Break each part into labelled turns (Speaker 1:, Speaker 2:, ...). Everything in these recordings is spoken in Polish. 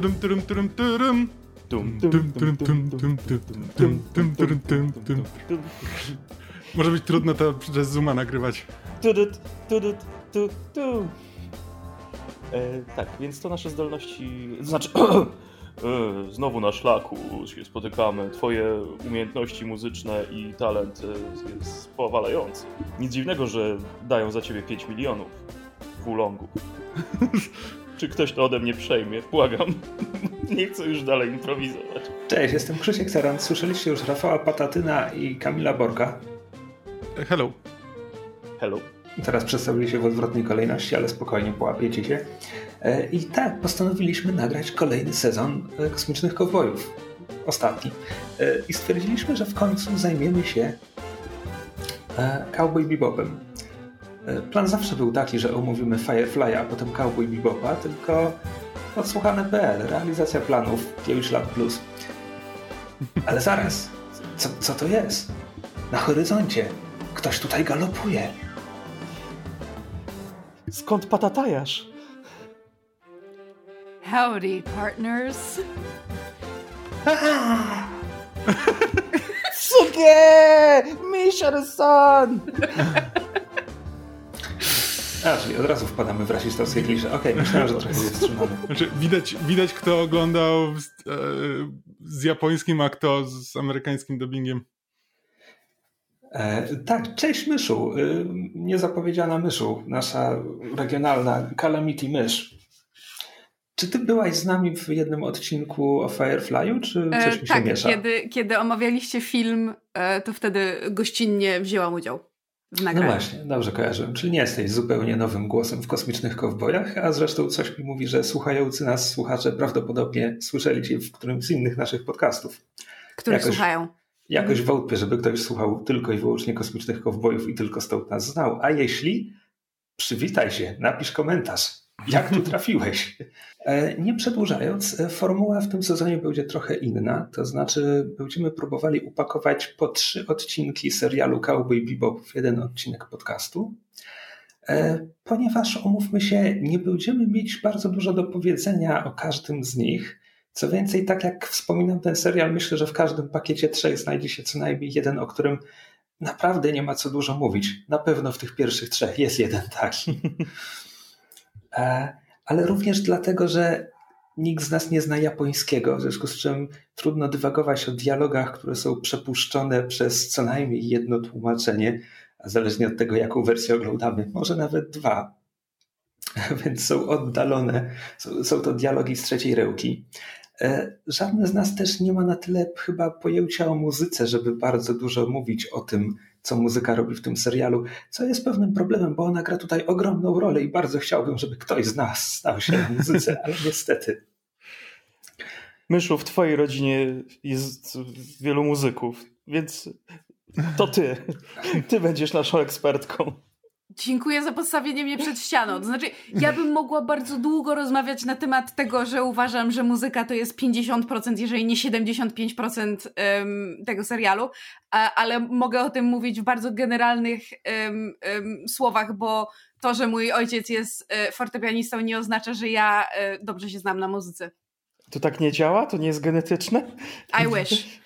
Speaker 1: turum, turum, turum, turum. Może być trudno to przez Zuma nagrywać.
Speaker 2: E, tak, więc to nasze zdolności. Znaczy. E, znowu na szlaku się spotykamy. Twoje umiejętności muzyczne i talent e, jest powalający. Nic dziwnego, że dają za ciebie 5 milionów półlongów. Czy ktoś to ode mnie przejmie? Błagam. Nie chcę już dalej improwizować.
Speaker 3: Cześć, jestem Krzysiek Saran. Słyszeliście już Rafała Patatyna i Kamila Borka.
Speaker 1: Hello.
Speaker 2: Hello.
Speaker 3: Teraz przedstawili się w odwrotnej kolejności, ale spokojnie połapiecie się. E, I tak, postanowiliśmy nagrać kolejny sezon e, Kosmicznych Kowbojów. Ostatni. E, I stwierdziliśmy, że w końcu zajmiemy się Cowboy Bebopem. E, Plan zawsze był taki, że omówimy Firefly, a potem Cowboy Bebopa, tylko odsłuchane.pl, realizacja planów 9 lat plus. Ale zaraz, co, co to jest? Na horyzoncie ktoś tutaj galopuje.
Speaker 2: Skąd patatajasz?
Speaker 4: Howdy, partners.
Speaker 2: Suge! Mission-san!
Speaker 3: A, czyli od razu wpadamy w rasistowskie klisze. Okej, myślałem, że trochę jest wstrzymany.
Speaker 1: Znaczy, widać, widać kto oglądał z, e, z japońskim, a kto z amerykańskim dubbingiem.
Speaker 3: E, tak, cześć Myszu. E, niezapowiedziana Myszu, nasza regionalna Calamity Mysz. Czy ty byłaś z nami w jednym odcinku o Firefly'u, czy coś
Speaker 4: E,
Speaker 3: mi się
Speaker 4: tak,
Speaker 3: miesza?
Speaker 4: kiedy, kiedy omawialiście film, e, to wtedy gościnnie wzięłam udział w
Speaker 3: No
Speaker 4: nagraniu.
Speaker 3: właśnie, dobrze kojarzę. Czyli nie jesteś zupełnie nowym głosem w kosmicznych kowbojach, a zresztą coś mi mówi, że słuchający nas słuchacze prawdopodobnie słyszeli cię w którymś z innych naszych podcastów.
Speaker 4: których
Speaker 3: jakoś-
Speaker 4: słuchają.
Speaker 3: Jakoś wątpię, żeby ktoś słuchał tylko i wyłącznie kosmicznych kowbojów i tylko stąd nas znał. A jeśli, przywitaj się, napisz komentarz. Jak tu trafiłeś? E, Nie przedłużając, e, formuła w tym sezonie będzie trochę inna. To znaczy, będziemy próbowali upakować po trzy odcinki serialu Cowboy Bebop w jeden odcinek podcastu. E, Ponieważ, umówmy się, nie będziemy mieć bardzo dużo do powiedzenia o każdym z nich. Co więcej, tak jak wspominam ten serial, myślę, że w każdym pakiecie trzech znajdzie się co najmniej jeden, o którym naprawdę nie ma co dużo mówić. Na pewno w tych pierwszych trzech jest jeden taki. E, Ale również dlatego, że nikt z nas nie zna japońskiego, w związku z czym trudno dywagować o dialogach, które są przepuszczone przez co najmniej jedno tłumaczenie, a zależnie od tego, jaką wersję oglądamy, może nawet dwa. Więc są oddalone. Są, to dialogi z trzeciej rełki. E, Żadne z nas też nie ma na tyle chyba pojęcia o muzyce, żeby bardzo dużo mówić o tym, co muzyka robi w tym serialu, co jest pewnym problemem, bo ona gra tutaj ogromną rolę i bardzo chciałbym, żeby ktoś z nas znał się na muzyce, ale niestety.
Speaker 2: Myszu, w twojej rodzinie jest wielu muzyków, więc to ty. Ty będziesz naszą ekspertką.
Speaker 4: Dziękuję za postawienie mnie przed ścianą. To znaczy, ja bym mogła bardzo długo rozmawiać na temat tego, że uważam, że muzyka to jest 50%, jeżeli nie 75% em, tego serialu, ale mogę o tym mówić w bardzo generalnych słowach, bo to, że mój ojciec jest e, fortepianistą nie oznacza, że ja e, dobrze się znam na muzyce.
Speaker 2: To tak nie działa? To nie jest genetyczne?
Speaker 4: I wish.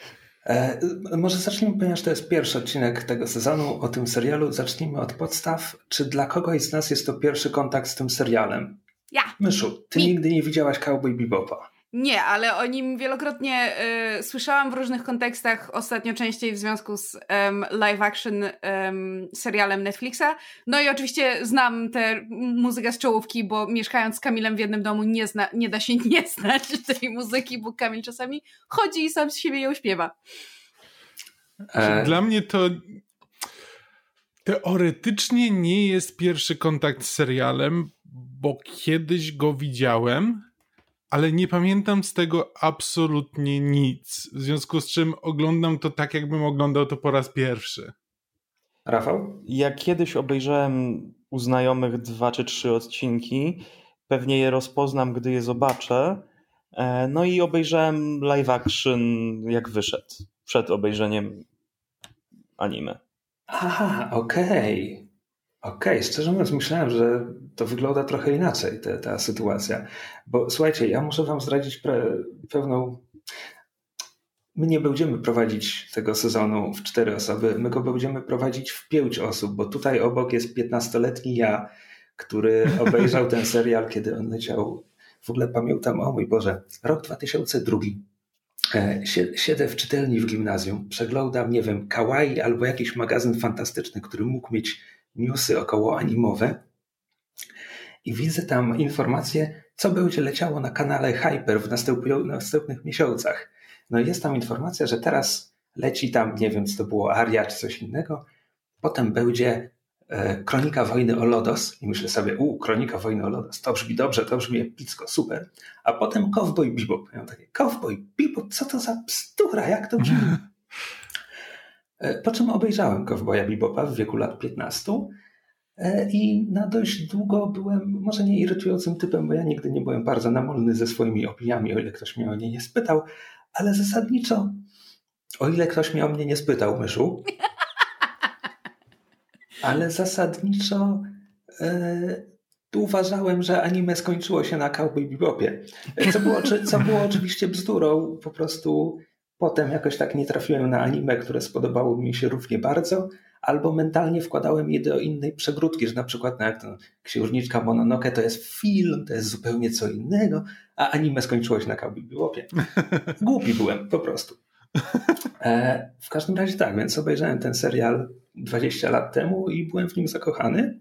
Speaker 3: E, może zacznijmy, ponieważ to jest pierwszy odcinek tego sezonu o tym serialu. Zacznijmy od podstaw. Czy dla kogoś z nas jest to pierwszy kontakt z tym serialem?
Speaker 4: Ja.
Speaker 3: Myszu, ty
Speaker 4: Mi.
Speaker 3: nigdy nie widziałaś Cowboy Bebopa.
Speaker 4: Nie, ale o nim wielokrotnie y, słyszałam w różnych kontekstach, ostatnio częściej w związku z em, live action em, serialem Netflixa. No i oczywiście znam tę muzykę z czołówki, bo mieszkając z Kamilem w jednym domu nie, zna, nie da się nie znać tej muzyki, bo Kamil czasami chodzi i sam z siebie ją śpiewa.
Speaker 3: E,
Speaker 1: Dla mnie to teoretycznie nie jest pierwszy kontakt z serialem, bo kiedyś go widziałem, ale nie pamiętam z tego absolutnie nic. W związku z czym oglądam to tak, jakbym oglądał to po raz pierwszy.
Speaker 3: Rafał?
Speaker 2: Ja kiedyś obejrzałem u znajomych dwa czy trzy odcinki. Pewnie je rozpoznam, gdy je zobaczę. E, No i obejrzałem live action, jak wyszedł. Przed obejrzeniem anime.
Speaker 3: Aha, okej. Okej, okay, szczerze mówiąc, myślałem, że to wygląda trochę inaczej, ta, ta sytuacja. Bo słuchajcie, ja muszę Wam zdradzić pewną. My nie będziemy prowadzić tego sezonu w cztery osoby, my go będziemy prowadzić w pięć osób, bo tutaj obok jest 15-letni ja, który obejrzał ten serial, kiedy on leciał. W ogóle pamiętam, o mój Boże, rok 2002. E, siedzę w czytelni w gimnazjum, przeglądam, nie wiem, kawaii albo jakiś magazyn fantastyczny, który mógł mieć newsy około animowe i widzę tam informacje, co będzie leciało na kanale Hyper w następnych miesiącach. No i jest tam informacja, że teraz leci tam, nie wiem, co to było, Aria czy coś innego. Potem będzie e, Kronika Wojny o Lodos i myślę sobie, u, Kronika Wojny o Lodos, to brzmi dobrze, to brzmi epicko, super. A potem Cowboy Bebop. Ja takie, Cowboy Bebop, co to za bzdura, jak to brzmi? E, po czym obejrzałem Cowboya Bebopa w wieku lat 15 e, i na dość długo byłem, może nie irytującym typem, bo ja nigdy nie byłem bardzo namolny ze swoimi opiniami, o ile ktoś mnie o nie nie spytał, ale zasadniczo, o ile ktoś mnie o mnie nie spytał, myszu, ale zasadniczo e, uważałem, że anime skończyło się na Cowboy Bebopie, co było, co było oczywiście bzdurą, po prostu Potem jakoś tak nie trafiłem na anime, które spodobało mi się równie bardzo, albo mentalnie wkładałem je do innej przegródki, że na przykład no jak to Księżniczka Mononoke to jest film, to jest zupełnie co innego, a anime skończyło się na Cowboy Bebopie. Głupi byłem, po prostu. E, w każdym razie tak, więc obejrzałem ten serial 20 lat temu i byłem w nim zakochany.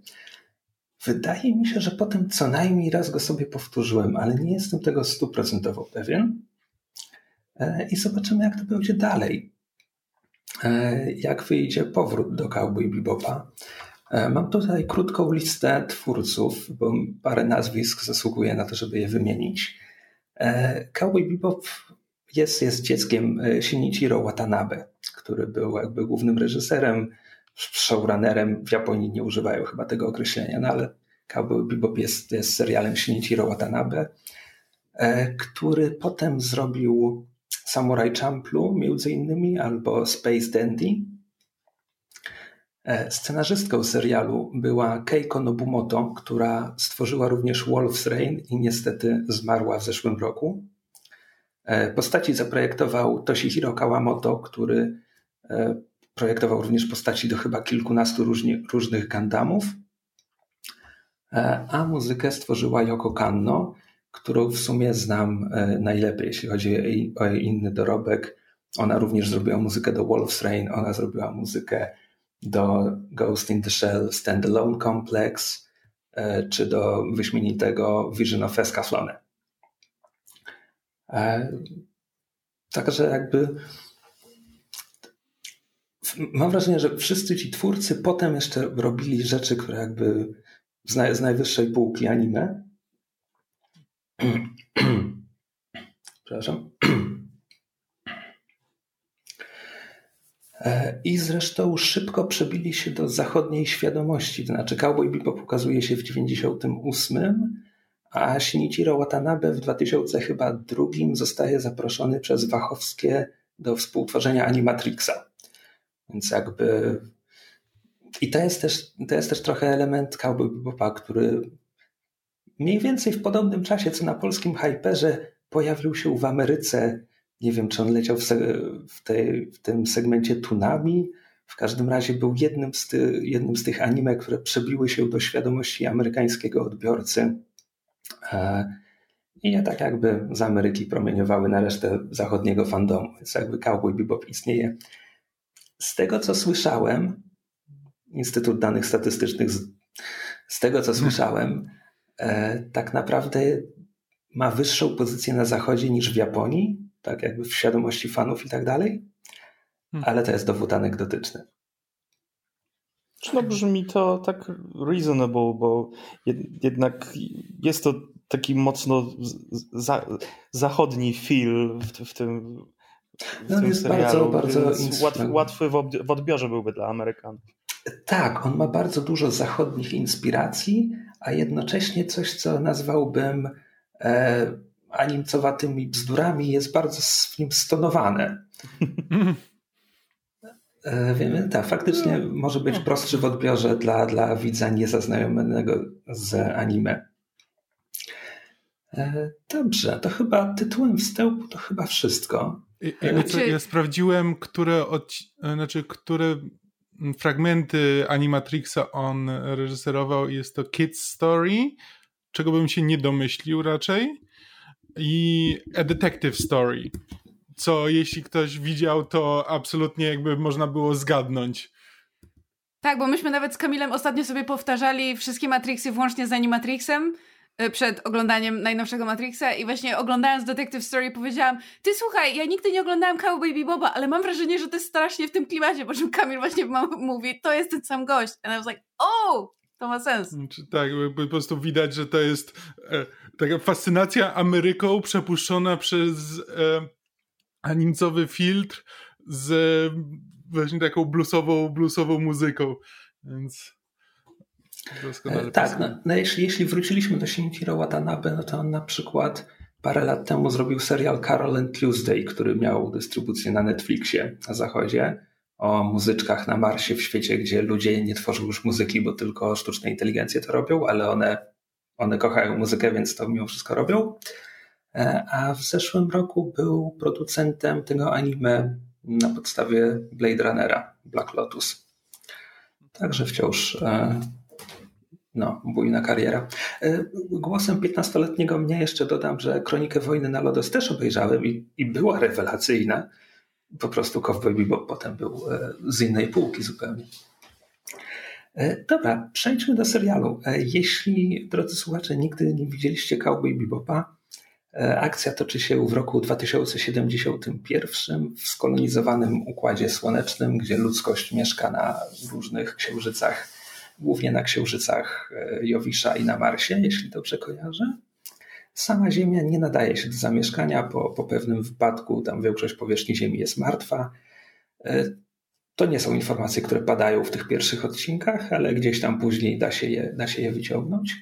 Speaker 3: Wydaje mi się, że potem co najmniej raz go sobie powtórzyłem, ale nie jestem tego stuprocentowo pewien. E, i zobaczymy, jak to będzie dalej. E, jak wyjdzie powrót do Cowboy Bebopa. E, mam tutaj krótką listę twórców, bo parę nazwisk zasługuje na to, żeby je wymienić. Cowboy Bebop jest, jest dzieckiem Shinichiro Watanabe, który był jakby głównym reżyserem, showrunnerem. W Japonii nie używają chyba tego określenia, no ale Cowboy Bebop jest, jest serialem Shinichiro Watanabe, który potem zrobił Samurai Champloo między innymi, albo Space Dandy. E, scenarzystką serialu była Keiko Nobumoto, która stworzyła również Wolf's Rain i niestety zmarła w zeszłym roku. E, postaci zaprojektował Toshihiro Kawamoto, który e, projektował również postaci do chyba kilkunastu różni, różnych Gundamów. A muzykę stworzyła Yoko Kanno, którą w sumie znam e, najlepiej, jeśli chodzi o jej inny dorobek. Ona również zrobiła muzykę do Wolf's Rain, ona zrobiła muzykę do Ghost in the Shell Standalone Complex, e, czy do wyśmienitego Vision of Escaflowne. E, także jakby mam wrażenie, że wszyscy ci twórcy potem jeszcze robili rzeczy, które jakby z, najwyższej półki anime, Przepraszam. E, I zresztą szybko przebili się do zachodniej świadomości. To znaczy, Cowboy Bebop pokazuje się w 98, a Shinichiro Watanabe w 2000 chyba drugim zostaje zaproszony przez Wachowskie do współtworzenia Animatrixa. Więc jakby... I to jest też, to jest też trochę element Cowboy Bebopa, który mniej więcej w podobnym czasie, co na polskim Hyperze pojawił się w Ameryce. Nie wiem, czy on leciał w, w, tej, w tym segmencie Tunami. W każdym razie był jednym z, ty, jednym z tych anime, które przebiły się do świadomości amerykańskiego odbiorcy. E, I nie tak jakby z Ameryki promieniowały na resztę zachodniego fandomu, więc jakby Cowboy Bebop istnieje. Z tego, co słyszałem, Instytut Danych Statystycznych, z, z tego, co słyszałem, tak naprawdę ma wyższą pozycję na zachodzie niż w Japonii, tak jakby w świadomości fanów i tak dalej, hmm. ale to jest dowód anegdotyczny.
Speaker 2: No brzmi to tak reasonable, bo jednak jest to taki mocno za, zachodni feel w, w tym, w no, tym jest serialu, bardzo, bardzo łatwy, łatwy w odbiorze byłby dla Amerykanów.
Speaker 3: Tak, on ma bardzo dużo zachodnich inspiracji, a jednocześnie coś, co nazwałbym e, animcowatymi bzdurami, jest bardzo w nim stonowane. E, wiemy, tak, faktycznie może być prostszy w odbiorze dla, dla widza niezaznajomionego z anime. E, dobrze, to chyba tytułem wstępu to chyba wszystko.
Speaker 1: Ja, co, ja sprawdziłem, które, od, znaczy, które fragmenty Animatrixa on reżyserował. Jest to Kids Story, czego bym się nie domyślił raczej, i A Detective Story, co jeśli ktoś widział, to absolutnie jakby można było zgadnąć.
Speaker 4: Tak, bo myśmy nawet z Kamilem ostatnio sobie powtarzali wszystkie Matrixy włącznie z Animatrixem przed oglądaniem najnowszego Matrixa i właśnie oglądając Detective Story powiedziałam ty słuchaj, ja nigdy nie oglądałem Cowboy Beboba, ale mam wrażenie, że to jest strasznie w tym klimacie, po czym Kamil właśnie mówi, to jest ten sam gość. And I was like, oh, to ma sens.
Speaker 1: Znaczy, tak, po prostu widać, że to jest e, taka fascynacja Ameryką przepuszczona przez e, animcowy filtr z właśnie taką bluesową, bluesową muzyką, więc doskonale.
Speaker 3: E, tak, no, no, jeśli, jeśli wróciliśmy do Shinichiro Watanabe, no to on na przykład parę lat temu zrobił serial Carol and Tuesday, który miał dystrybucję na Netflixie na zachodzie o muzyczkach na Marsie w świecie, gdzie ludzie nie tworzą już muzyki, bo tylko sztuczne inteligencje to robią, ale one, one kochają muzykę, więc to mimo wszystko robią. E, a w zeszłym roku był producentem tego anime na podstawie Blade Runnera, Black Lotus. Także wciąż e, no, bujna kariera. E, głosem 15-letniego mnie jeszcze dodam, że Kronikę Wojny na Lodos też obejrzałem i, i była rewelacyjna. Po prostu Cowboy Bebop potem był z innej półki zupełnie. Dobra, przejdźmy do serialu. Jeśli, drodzy słuchacze, nigdy nie widzieliście Cowboy Bebopa, E, akcja toczy się w roku 2071 w skolonizowanym układzie słonecznym, gdzie ludzkość mieszka na różnych księżycach, głównie na księżycach e, Jowisza i na Marsie, jeśli dobrze kojarzę. Sama Ziemia nie nadaje się do zamieszkania, po, po pewnym wypadku tam większość powierzchni Ziemi jest martwa. E, to nie są informacje, które padają w tych pierwszych odcinkach, ale gdzieś tam później da się je, da się je wyciągnąć.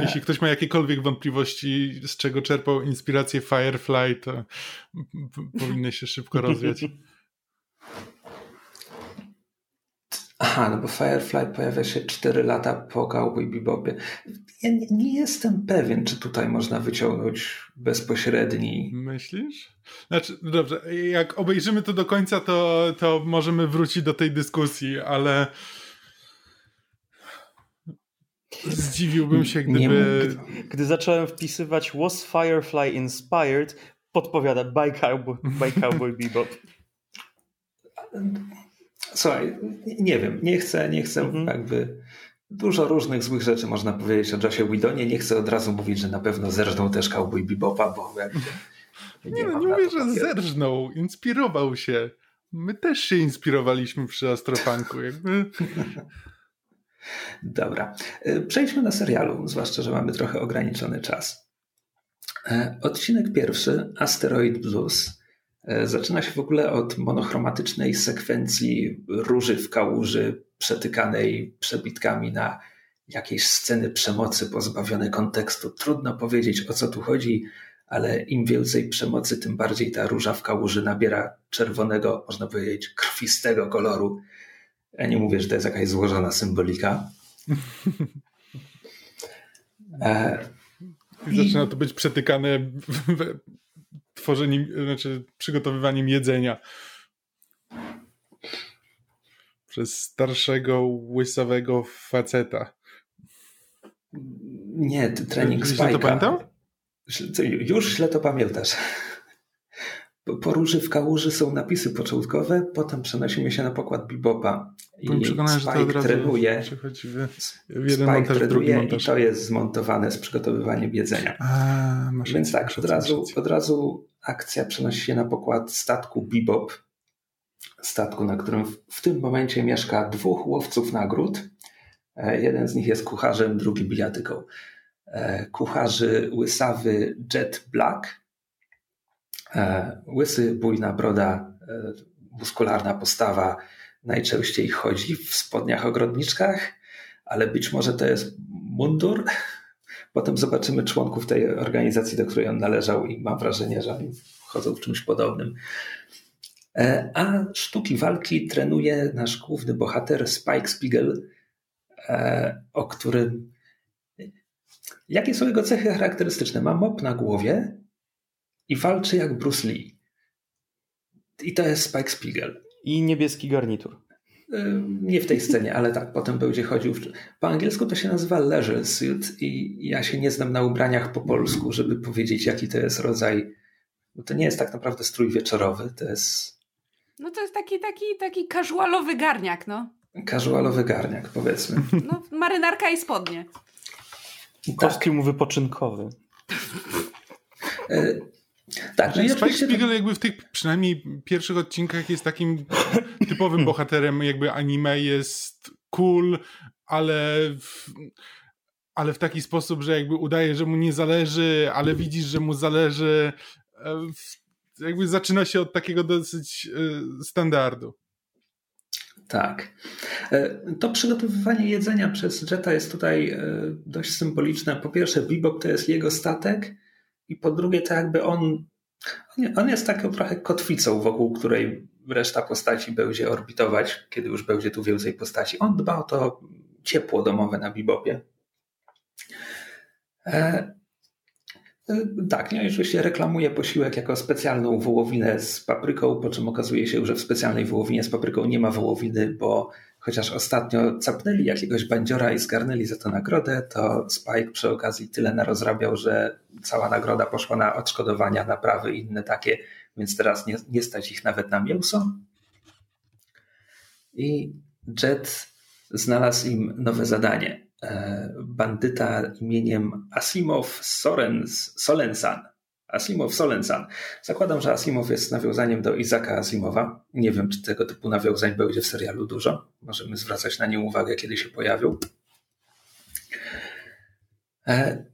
Speaker 1: Jeśli ktoś ma jakiekolwiek wątpliwości, z czego czerpał inspirację Firefly, to powinny się szybko rozwiać.
Speaker 3: Aha, no bo Firefly pojawia się 4 lata po Cowboy Bebopie. Ja nie, nie, jestem pewien, czy tutaj można wyciągnąć bezpośredni...
Speaker 1: Myślisz? Znaczy, dobrze, jak obejrzymy to do końca, to, to możemy wrócić do tej dyskusji, ale Zdziwiłbym się, gdyby...
Speaker 2: Gdy zacząłem wpisywać Was Firefly Inspired, podpowiada by Cowboy, by Cowboy Bebop.
Speaker 3: Słuchaj, nie wiem, nie chcę, nie chcę mhm. jakby... Dużo różnych złych rzeczy można powiedzieć o Josie Widonie. Nie chcę od razu mówić, że na pewno zerżnął też Cowboy Bebopa, bo jakby...
Speaker 1: Nie, nie, no, nie mówię, że zerżnął, inspirował się. My też się inspirowaliśmy przy Astropunku. Jakby...
Speaker 3: Dobra. E, przejdźmy do serialu, zwłaszcza, że mamy trochę ograniczony czas. E, odcinek pierwszy, Asteroid Blues, zaczyna się w ogóle od monochromatycznej sekwencji róży w kałuży przetykanej przebitkami na jakiejś sceny przemocy pozbawione kontekstu. Trudno powiedzieć o co tu chodzi, ale im więcej przemocy, tym bardziej ta róża w kałuży nabiera czerwonego, można powiedzieć, krwistego koloru ja nie mówię, że to jest jakaś złożona symbolika.
Speaker 1: E, Zaczyna to być przetykane tworzeniem, znaczy przygotowywaniem jedzenia. Przez starszego, łysowego faceta.
Speaker 3: Nie, trening Spike'a.
Speaker 1: to pamiętam?
Speaker 3: Już źle to pamiętasz po róży w kałuży są napisy początkowe, potem przenosimy się na pokład bebopa.
Speaker 1: I Byłem przekonany, że to od razu
Speaker 3: trenuje,
Speaker 1: w, w jeden montaż, w drugi montaż.
Speaker 3: I to jest zmontowane z przygotowywaniem jedzenia.
Speaker 1: A,
Speaker 3: Więc tak, od razu, od razu akcja przenosi się na pokład statku Bebop. Statku, na którym w, w tym momencie mieszka dwóch łowców nagród. E, jeden z nich jest kucharzem, drugi bijatyką. E, kucharzy łysawy Jet Black łysy, bujna broda, e, muskularna postawa, najczęściej chodzi w spodniach ogrodniczkach, ale być może to jest mundur. Potem zobaczymy członków tej organizacji, do której on należał i mam wrażenie, że oni chodzą w czymś podobnym. E, a sztuki walki trenuje nasz główny bohater Spike Spiegel, e, o którym. Jakie są jego cechy charakterystyczne? Ma mop na głowie i walczy jak Bruce Lee. I to jest Spike Spiegel.
Speaker 2: I niebieski garnitur.
Speaker 3: E, nie w tej scenie, ale tak, potem będzie chodził. W... Po angielsku to się nazywa leisure suit i ja się nie znam na ubraniach po polsku, żeby powiedzieć, jaki to jest rodzaj. Bo to nie jest tak naprawdę strój wieczorowy, to jest
Speaker 4: no to jest taki, taki, taki casualowy garniak, no.
Speaker 3: Casualowy garniak, powiedzmy.
Speaker 4: No, marynarka i spodnie.
Speaker 2: Kostium tak. wypoczynkowy.
Speaker 1: Tak, no Spike Spiegel jakby w tych przynajmniej pierwszych odcinkach jest takim typowym bohaterem jakby anime, jest cool, ale w, ale w taki sposób, że jakby udaje, że mu nie zależy, ale widzisz, że mu zależy. E, jakby zaczyna się od takiego dosyć e, standardu.
Speaker 3: Tak. E, to przygotowywanie jedzenia przez Jetta jest tutaj dość symboliczne. Po pierwsze, Bebop to jest jego statek, i po drugie, to jakby on, on jest taką trochę kotwicą, wokół której reszta postaci będzie orbitować, kiedy już będzie tu więcej postaci. On dba o to ciepło domowe na Bebopie. E, tak, nie, oczywiście reklamuje posiłek jako specjalną wołowinę z papryką, po czym okazuje się, że w specjalnej wołowinie z papryką nie ma wołowiny, bo chociaż ostatnio capnęli jakiegoś bandziora i zgarnęli za to nagrodę, to Spike przy okazji tyle narozrabiał, że cała nagroda poszła na odszkodowania, naprawy i inne takie, więc teraz nie, nie stać ich nawet na mięso. I Jet znalazł im nowe zadanie. E, bandyta imieniem Asimov Sorens, Solensan. Asimov Solensan. Zakładam, że Asimov jest nawiązaniem do Izaka Asimowa. Nie wiem, czy tego typu nawiązań będzie w serialu dużo. Możemy zwracać na nie uwagę, kiedy się pojawią. E,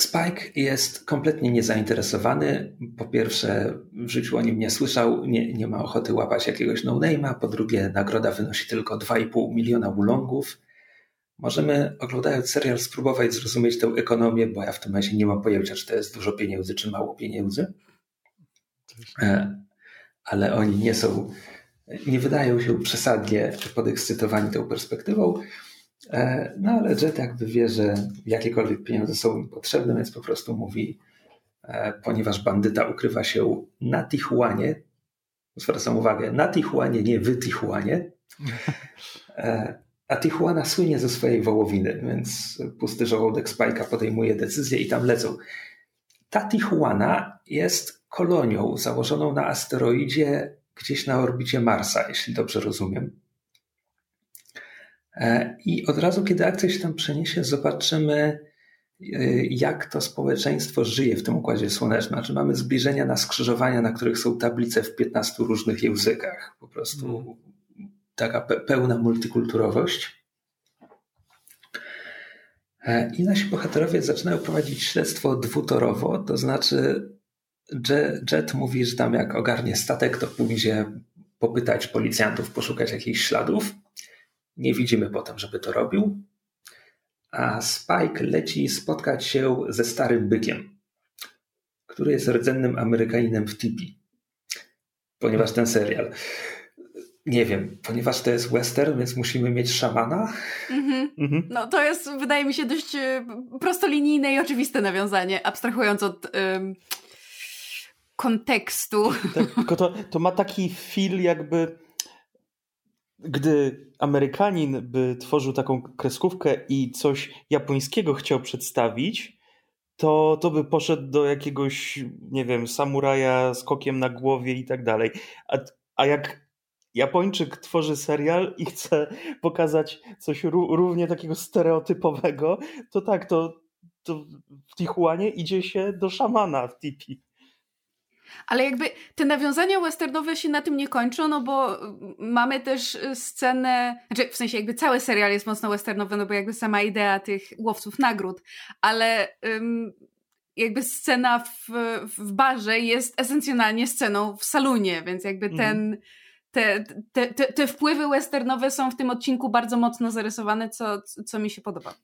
Speaker 3: Spike jest kompletnie niezainteresowany. Po pierwsze, w życiu o nim nie słyszał, nie, nie ma ochoty łapać jakiegoś no-name'a. Po drugie, nagroda wynosi tylko 2,5 miliona ulongów. Możemy oglądając serial spróbować zrozumieć tę ekonomię, bo ja w tym momencie nie mam pojęcia, czy to jest dużo pieniędzy, czy mało pieniędzy. E, ale oni nie są, nie wydają się przesadnie podekscytowani tą perspektywą. E, no ale Jet jakby wie, że jakiekolwiek pieniądze są im potrzebne, więc po prostu mówi, e, ponieważ bandyta ukrywa się na Tijuanie, zwracam uwagę, na Tijuanie, nie w Tijuanie, a Tijuana słynie ze swojej wołowiny, więc pusty żołądek Spajka podejmuje decyzję i tam lecą. Ta Tijuana jest kolonią założoną na asteroidzie gdzieś na orbicie Marsa, jeśli dobrze rozumiem. E, I od razu, kiedy akcja się tam przeniesie, zobaczymy, e, jak to społeczeństwo żyje w tym układzie słonecznym. Znaczy mamy zbliżenia na skrzyżowania, na których są tablice w 15 różnych językach. Po prostu hmm taka pełna multikulturowość. E, I nasi bohaterowie zaczynają prowadzić śledztwo dwutorowo, to znaczy Jet mówi, że tam jak ogarnie statek, to pójdzie popytać policjantów, poszukać jakichś śladów. Nie widzimy potem, żeby to robił. A Spike leci spotkać się ze starym bykiem, który jest rdzennym Amerykaninem w Tipi, ponieważ ten serial nie wiem, ponieważ to jest western, więc musimy mieć szamana. Mhm.
Speaker 4: Mhm. No to jest, wydaje mi się, dość e, prostolinijne i oczywiste nawiązanie, abstrahując od um, kontekstu.
Speaker 2: Tak, tylko to, to ma taki feel jakby gdy Amerykanin by tworzył taką kreskówkę i coś japońskiego chciał przedstawić, to, to by poszedł do jakiegoś, nie wiem, samuraja z kokiem na głowie i tak dalej. A, a jak Japończyk tworzy serial i chce pokazać coś równie takiego stereotypowego, to tak, to, to w Tijuanie idzie się do szamana w tipi.
Speaker 4: Ale jakby te nawiązania westernowe się na tym nie kończą, no bo mamy też scenę, znaczy w sensie jakby cały serial jest mocno westernowy, no bo jakby sama idea tych łowców nagród, ale jakby scena w, w barze jest esencjonalnie sceną w salonie, więc jakby mhm. Te, te, te, te wpływy westernowe są w tym odcinku bardzo mocno zarysowane, co, co mi się podoba.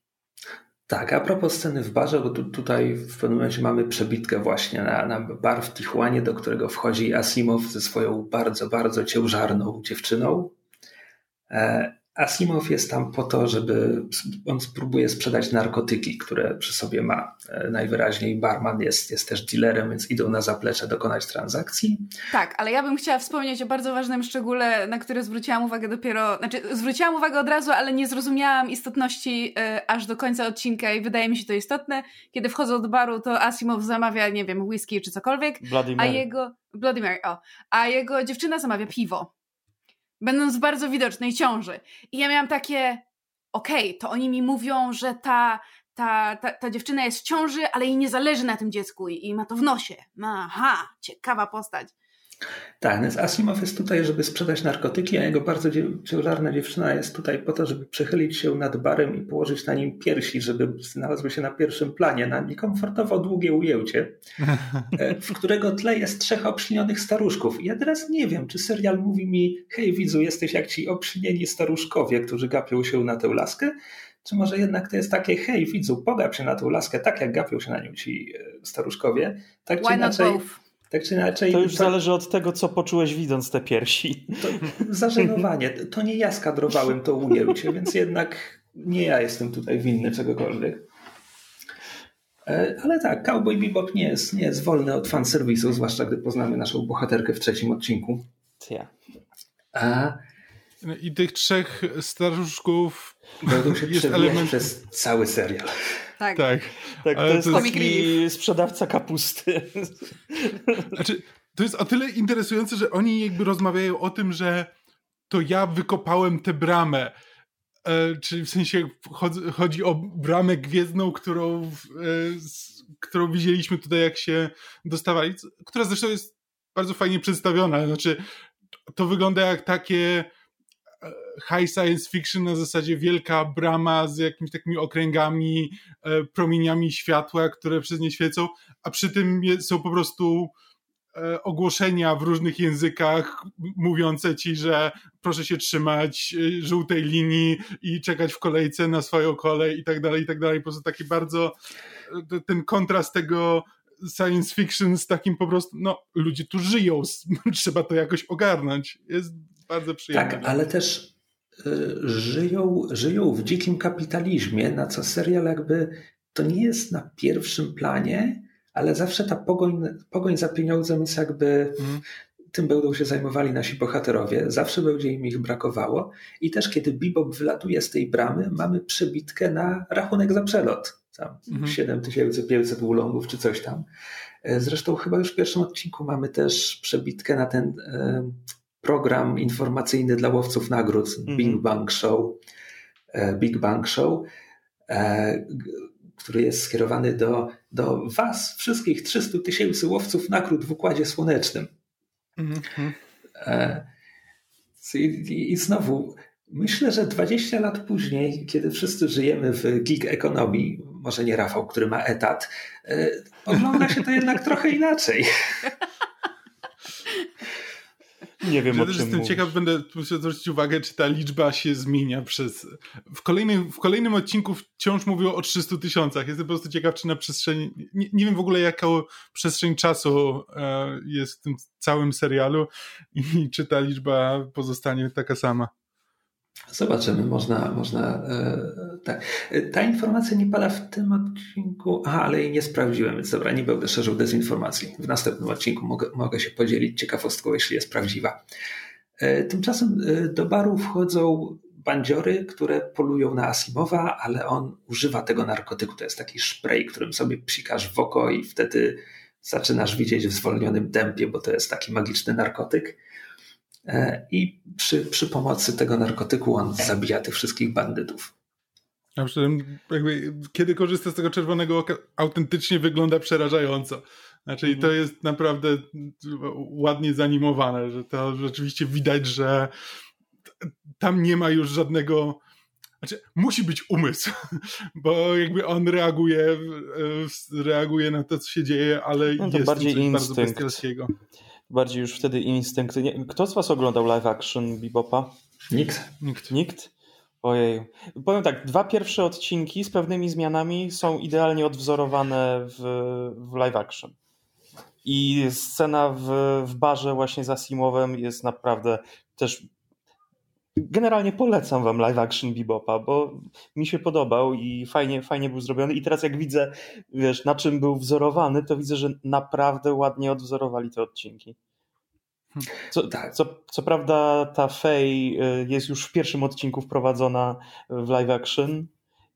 Speaker 3: Tak, a propos sceny w barze, bo tu, tutaj w pewnym momencie mamy przebitkę właśnie na, na bar w Tijuanie, do którego wchodzi Asimow ze swoją bardzo, bardzo ciężarną dziewczyną. E, Asimow jest tam po to, żeby on spróbuje sprzedać narkotyki, które przy sobie ma. E, najwyraźniej barman jest, jest też dealerem, więc idą na zaplecze dokonać transakcji.
Speaker 4: Tak, ale ja bym chciała wspomnieć o bardzo ważnym szczególe, na który zwróciłam uwagę dopiero, znaczy zwróciłam uwagę od razu, ale nie zrozumiałam istotności y, aż do końca odcinka i wydaje mi się to istotne. Kiedy wchodzą do baru, to Asimow zamawia, nie wiem, whisky czy cokolwiek,
Speaker 2: Bloody Mary.
Speaker 4: a jego Bloody Mary, o, a jego dziewczyna zamawia piwo będąc w bardzo widocznej ciąży. I ja miałam takie, okej, okay, to oni mi mówią, że ta, ta, ta, ta dziewczyna jest w ciąży, ale jej nie zależy na tym dziecku i, i ma to w nosie. Aha, ciekawa postać.
Speaker 3: Tak, więc Asimov jest tutaj, żeby sprzedać narkotyki, a jego bardzo ciężarna dziewczyna jest tutaj po to, żeby przechylić się nad barem i położyć na nim piersi, żeby znalazły się na pierwszym planie, na niekomfortowo długie ujęcie, e, w którego tle jest trzech obślinionych staruszków. Ja teraz nie wiem, czy serial mówi mi, hej widzu, jesteś jak ci obślinieni staruszkowie, którzy gapią się na tę laskę, czy może jednak to jest takie, hej widzu, pogap się na tę laskę, tak jak gapią się na nią ci e, staruszkowie, tak
Speaker 4: Why
Speaker 3: czy inaczej...
Speaker 4: Both?
Speaker 3: Tak czy inaczej.
Speaker 2: To już to, zależy od tego, co poczułeś widząc te piersi.
Speaker 3: To, zażenowanie. To nie ja skadrowałem to ujęcie, więc jednak nie ja jestem tutaj winny czegokolwiek. E, ale tak, Cowboy Bebop nie jest, nie jest wolny od fanserwisu, zwłaszcza gdy poznamy naszą bohaterkę w trzecim odcinku.
Speaker 2: Ja.
Speaker 3: A...
Speaker 1: I tych trzech staruszków
Speaker 3: będą się jest element... przez cały serial.
Speaker 4: Tak.
Speaker 1: tak.
Speaker 2: tak to jest to taki sprzedawca kapusty.
Speaker 1: Znaczy, to jest o tyle interesujące, że oni jakby rozmawiają o tym, że to ja wykopałem tę bramę. E, czyli w sensie chodzi, chodzi o bramę gwiezdną, którą, e, z, którą widzieliśmy tutaj, jak się dostawali, która zresztą jest bardzo fajnie przedstawiona. Znaczy, to wygląda jak takie high science fiction na zasadzie wielka brama z jakimiś takimi okręgami, e, promieniami światła, które przez nie świecą, a przy tym są po prostu e, ogłoszenia w różnych językach mówiące ci, że proszę się trzymać e, żółtej linii i czekać w kolejce na swoją kolej i tak dalej, i tak dalej. Po prostu taki bardzo ten kontrast tego science fiction z takim po prostu, no ludzie tu żyją, trzeba to jakoś ogarnąć. Jest bardzo przyjemne.
Speaker 3: Tak, ale też y, żyją, żyją w dzikim kapitalizmie, na co serial jakby to nie jest na pierwszym planie, ale zawsze ta pogoń, pogoń za pieniądzem jest jakby mm. tym będą się zajmowali nasi bohaterowie, zawsze będzie im ich brakowało i też kiedy Bebop wylatuje z tej bramy, mamy przebitkę na rachunek za przelot, tam mm. 7500 ulongów czy coś tam. E, zresztą chyba już w pierwszym odcinku mamy też przebitkę na ten e, program informacyjny dla łowców nagród mm. Big Bang Show, e, Big Bang Show, e, który jest skierowany do, do Was, wszystkich 300 tysięcy łowców nagród w Układzie Słonecznym. Mm -hmm. I, I znowu, myślę, że 20 lat później, kiedy wszyscy żyjemy w gig ekonomii, może nie Rafał, który ma etat, ogląda się to jednak trochę inaczej.
Speaker 2: Nie wiem, o czym
Speaker 1: jestem
Speaker 2: mówisz.
Speaker 1: ciekaw, będę zwrócić uwagę, czy ta liczba się zmienia przez... W kolejnym, w kolejnym odcinku wciąż mówią o 300 tysiącach. Jestem po prostu ciekaw, czy na przestrzeni... Nie, nie wiem w ogóle, jaka przestrzeń czasu e, jest w tym całym serialu i czy ta liczba pozostanie taka sama.
Speaker 3: Zobaczymy, można, można e, tak. Ta informacja nie pada w tym odcinku, aha, ale jej nie sprawdziłem, więc dobra, nie będę szerzył dezinformacji. W następnym odcinku mogę, mogę się podzielić ciekawostką, jeśli jest prawdziwa. E, tymczasem e, do baru wchodzą bandziory, które polują na Asimowa, ale on używa tego narkotyku. To jest taki spray, którym sobie psikasz w oko i wtedy zaczynasz widzieć w zwolnionym tempie, bo to jest taki magiczny narkotyk. E, i przy, przy pomocy tego narkotyku on zabija tych wszystkich bandytów.
Speaker 1: A przy tym, jakby, kiedy korzysta z tego czerwonego oka, autentycznie wygląda przerażająco. Znaczy, mm. to jest naprawdę ładnie zanimowane, że to rzeczywiście widać, że tam nie ma już żadnego. Znaczy, musi być umysł, bo jakby on reaguje, reaguje na to, co się dzieje, ale no to jest bardziej coś bardzo bestialskiego
Speaker 2: bardziej już wtedy instynkt. Kto z was oglądał live action Bebopa?
Speaker 3: Nikt.
Speaker 1: Nikt.
Speaker 2: Nikt? Ojej. Powiem tak, dwa pierwsze odcinki z pewnymi zmianami są idealnie odwzorowane w, w live action. I scena w, w barze właśnie z Asimowem jest naprawdę też generalnie polecam wam live action Bebopa, bo mi się podobał i fajnie, fajnie był zrobiony. I teraz jak widzę, wiesz, na czym był wzorowany, to widzę, że naprawdę ładnie odwzorowali te odcinki. Co, tak. co, co prawda ta Faye y, jest już w pierwszym odcinku wprowadzona w live action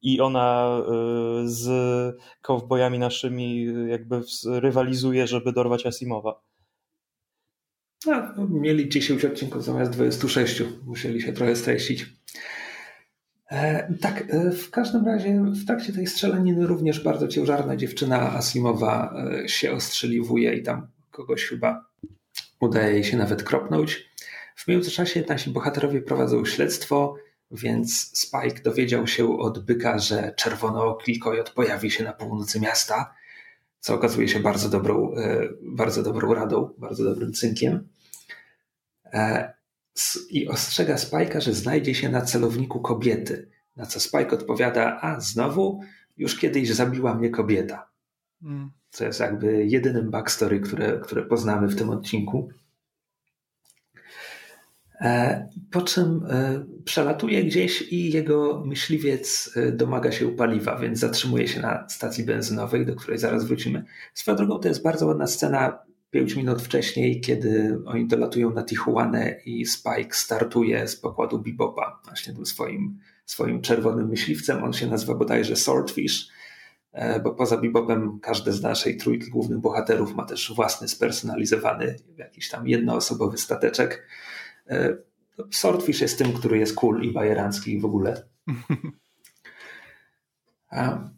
Speaker 2: i ona y, z cowboyami naszymi jakby rywalizuje, żeby dorwać Asimowa.
Speaker 3: No, mieli 10 odcinków zamiast 26. Musieli się trochę streścić. E, tak, e, w każdym razie w trakcie tej strzelaniny również bardzo ciężarna dziewczyna Asimowa e, się ostrzeliwuje i tam kogoś chyba udaje jej się nawet kropnąć. W międzyczasie nasi bohaterowie prowadzą śledztwo, więc Spike dowiedział się od byka, że czerwonooki kojot pojawi się na północy miasta co okazuje się bardzo dobrą, e, bardzo dobrą radą, bardzo dobrym cynkiem. E, I ostrzega Spike'a, że znajdzie się na celowniku kobiety. Na co Spike odpowiada, a znowu, już kiedyś zabiła mnie kobieta. Mm. Co jest jakby jedynym backstory, które, które poznamy w tym odcinku. E, po czym e, przelatuje gdzieś i jego myśliwiec e, domaga się paliwa, więc zatrzymuje się na stacji benzynowej, do której zaraz wrócimy. Swoją drogą to jest bardzo ładna scena pięć minut wcześniej, kiedy oni dolatują na Tijuanę i Spike startuje z pokładu Bebopa, właśnie tym swoim, swoim czerwonym myśliwcem. On się nazywa bodajże Swordfish, bo poza Bebopem każdy z naszej trójki głównych bohaterów ma też własny spersonalizowany jakiś tam jednoosobowy stateczek. E, Swordfish jest tym, który jest cool i bajerancki w ogóle. A,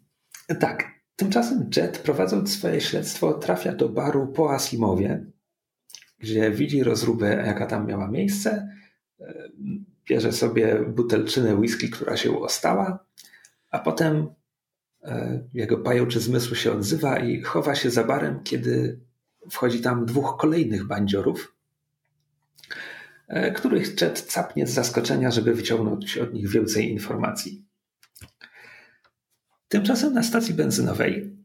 Speaker 3: tak. Tymczasem Jet, prowadząc swoje śledztwo, trafia do baru po Asimowie, gdzie widzi rozróbę, jaka tam miała miejsce. E, bierze sobie butelczynę whisky, która się ostała, a potem e, jego pajęczy zmysł się odzywa i chowa się za barem, kiedy wchodzi tam dwóch kolejnych bandziorów, których Jet capnie z zaskoczenia, żeby wyciągnąć od nich więcej informacji. Tymczasem na stacji benzynowej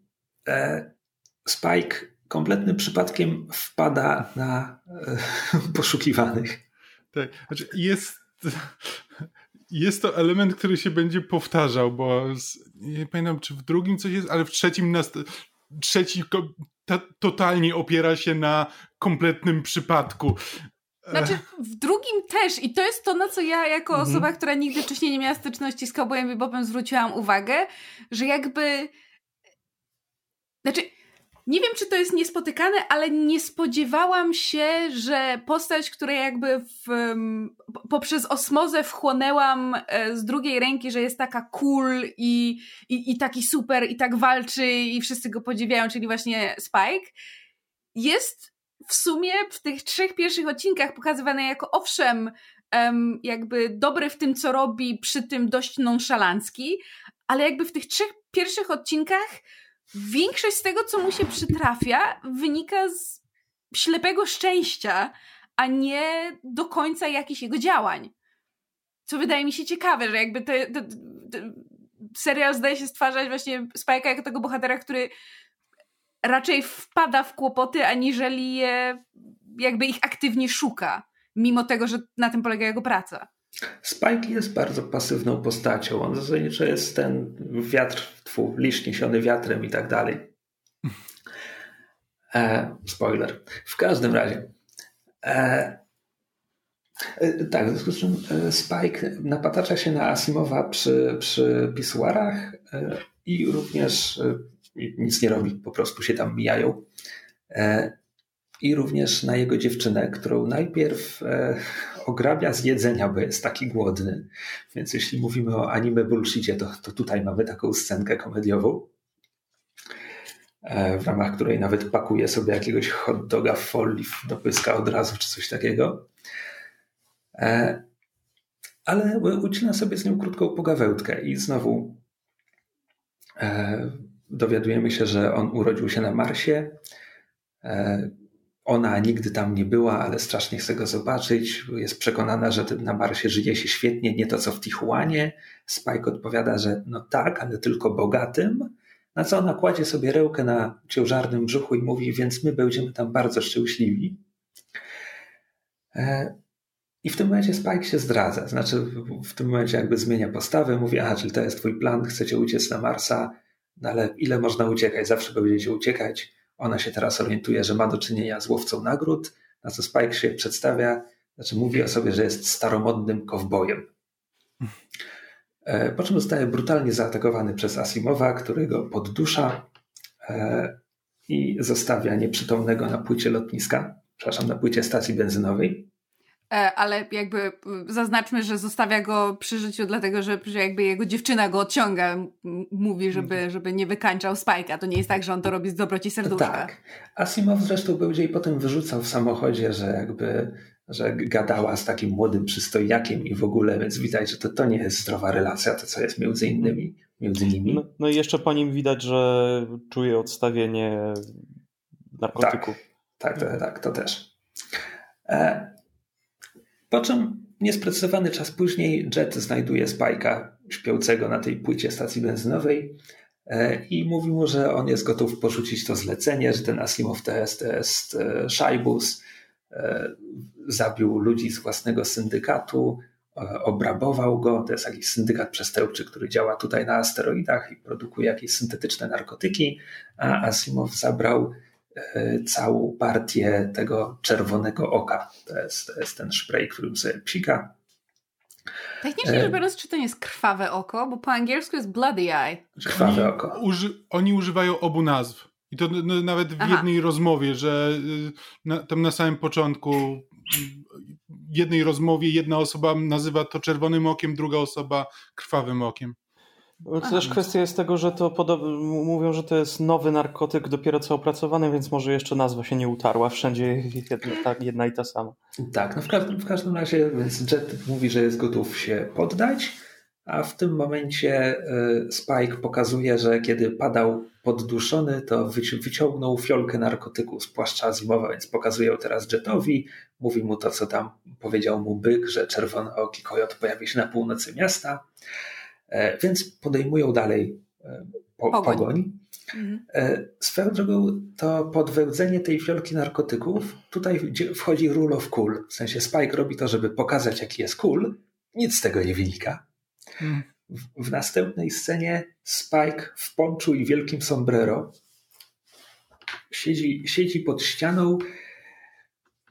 Speaker 3: e, Spike kompletnym przypadkiem wpada na e, poszukiwanych.
Speaker 1: Tak, znaczy jest, jest to element, który się będzie powtarzał, bo z, nie pamiętam, czy w drugim coś jest, ale w trzecim na, trzeci ta, totalnie opiera się na kompletnym przypadku.
Speaker 4: Znaczy, w drugim też. I to jest to, na co ja, jako mhm. osoba, która nigdy wcześniej nie miała styczności z Cowboyem Bebopem, zwróciłam uwagę, że jakby. Znaczy, nie wiem, czy to jest niespotykane, ale nie spodziewałam się, że postać, której jakby w, poprzez osmozę wchłonęłam e, z drugiej ręki, że jest taka cool i, i, i taki super i tak walczy i wszyscy go podziwiają, czyli właśnie Spike, jest w sumie w tych trzech pierwszych odcinkach pokazywane jako owszem, jakby dobry w tym, co robi, przy tym dość nonszalancki, ale jakby w tych trzech pierwszych odcinkach większość z tego, co mu się przytrafia, wynika z ślepego szczęścia, a nie do końca jakichś jego działań. Co wydaje mi się ciekawe, że jakby te, te, te serial zdaje się stwarzać właśnie Spike'a jako tego bohatera, który raczej wpada w kłopoty, aniżeli je jakby ich aktywnie szuka, mimo tego, że na tym polega jego praca.
Speaker 3: Spike jest bardzo pasywną postacią. On zasadniczo jest ten wiatr, twój liść niesiony wiatrem i tak dalej. E, spoiler. W każdym razie. E, e, tak, w związku z czym e, Spike napatacza się na Asimowa przy, przy pisuarach e, i również nic nie robi, po prostu się tam mijają. E, I również na jego dziewczynę, którą najpierw e, ograbia z jedzenia, bo jest taki głodny. Więc jeśli mówimy o anime bullshitie, to, to tutaj mamy taką scenkę komediową, e, w ramach której nawet pakuje sobie jakiegoś hot doga w folii do pyska od razu, czy coś takiego. Ale ucina sobie z nią krótką pogawełtkę i znowu dowiadujemy się, że on urodził się na Marsie. E, ona nigdy tam nie była, ale strasznie chce go zobaczyć. Jest przekonana, że na Marsie żyje się świetnie, nie to co w Tijuanie. Spike odpowiada, że no tak, ale tylko bogatym. Na co ona kładzie sobie rełkę na ciężarnym brzuchu i mówi, więc my będziemy tam bardzo szczęśliwi. E, I w tym momencie Spike się zdradza. Znaczy, w tym momencie jakby zmienia postawę, mówi, a, czyli to jest twój plan, chcecie uciec na Marsa, no ale ile można uciekać? Zawsze będziecie uciekać. Ona się teraz orientuje, że ma do czynienia z łowcą nagród, na co Spike się przedstawia, znaczy mówi o sobie, że jest staromodnym kowbojem. E, po czym zostaje brutalnie zaatakowany przez Asimowa, który go poddusza e, i zostawia nieprzytomnego na płycie lotniska, przepraszam, na płycie stacji benzynowej.
Speaker 4: E, ale jakby zaznaczmy, że zostawia go przy życiu, dlatego że, że jakby jego dziewczyna go odciąga, mówi, żeby, mhm. żeby nie wykańczał Spike'a. To nie jest tak, że on to robi z dobroci serduszka.
Speaker 3: Tak. Asimow zresztą będzie i potem wyrzucał w samochodzie, że jakby że gadała z takim młodym przystojniakiem i w ogóle, więc widać, że to, to nie jest zdrowa relacja, to co jest między innymi. Między nimi.
Speaker 2: No, no i jeszcze po nim widać, że czuje odstawienie narkotyków.
Speaker 3: Tak, tak, to, tak, to też. E, po czym niesprecyzowany czas później Jet znajduje Spike'a śpiącego na tej płycie stacji benzynowej e, i mówi mu, że on jest gotów porzucić to zlecenie, że ten Asimov jest, to jest e, szajbus, e, zabił ludzi z własnego syndykatu, obrabował go. To jest jakiś syndykat przestępczy, który działa tutaj na asteroidach i produkuje jakieś syntetyczne narkotyki, a Asimov zabrał E, całą partię tego czerwonego oka. To jest, to jest ten spray, którym sobie psika.
Speaker 4: Technicznie rzecz biorąc, czy to nie jest krwawe oko? Bo po angielsku jest bloody eye.
Speaker 3: Krwawe oni oko.
Speaker 1: Uży, oni używają obu nazw. I to no, nawet w Aha. jednej rozmowie, że y, na, tam na samym początku w jednej rozmowie jedna osoba nazywa to czerwonym okiem, druga osoba krwawym okiem.
Speaker 2: To też kwestia jest tego, że to mówią, że to jest nowy narkotyk, dopiero co opracowany, więc może jeszcze nazwa się nie utarła. Wszędzie jedna, ta, jedna i ta sama.
Speaker 3: Tak, no w każdym, w każdym razie więc Jet mówi, że jest gotów się poddać, a w tym momencie y, Spike pokazuje, że kiedy padał podduszony, to wyciągnął fiolkę narkotyku z płaszcza Azimowa, więc pokazuje ją teraz Jetowi. Mówi mu to, co tam powiedział mu byk, że czerwony oki kojot pojawi się na północy miasta. E, więc podejmują dalej e, po, pogoń. pogoń. Mhm. E, swoją drogą to podwełdzenie tej fiolki narkotyków, tutaj wchodzi rule of cool. W sensie Spike robi to, żeby pokazać, jaki jest cool. Nic z tego nie wynika. Mhm. W, w następnej scenie Spike w ponczu i wielkim sombrero siedzi, siedzi pod ścianą,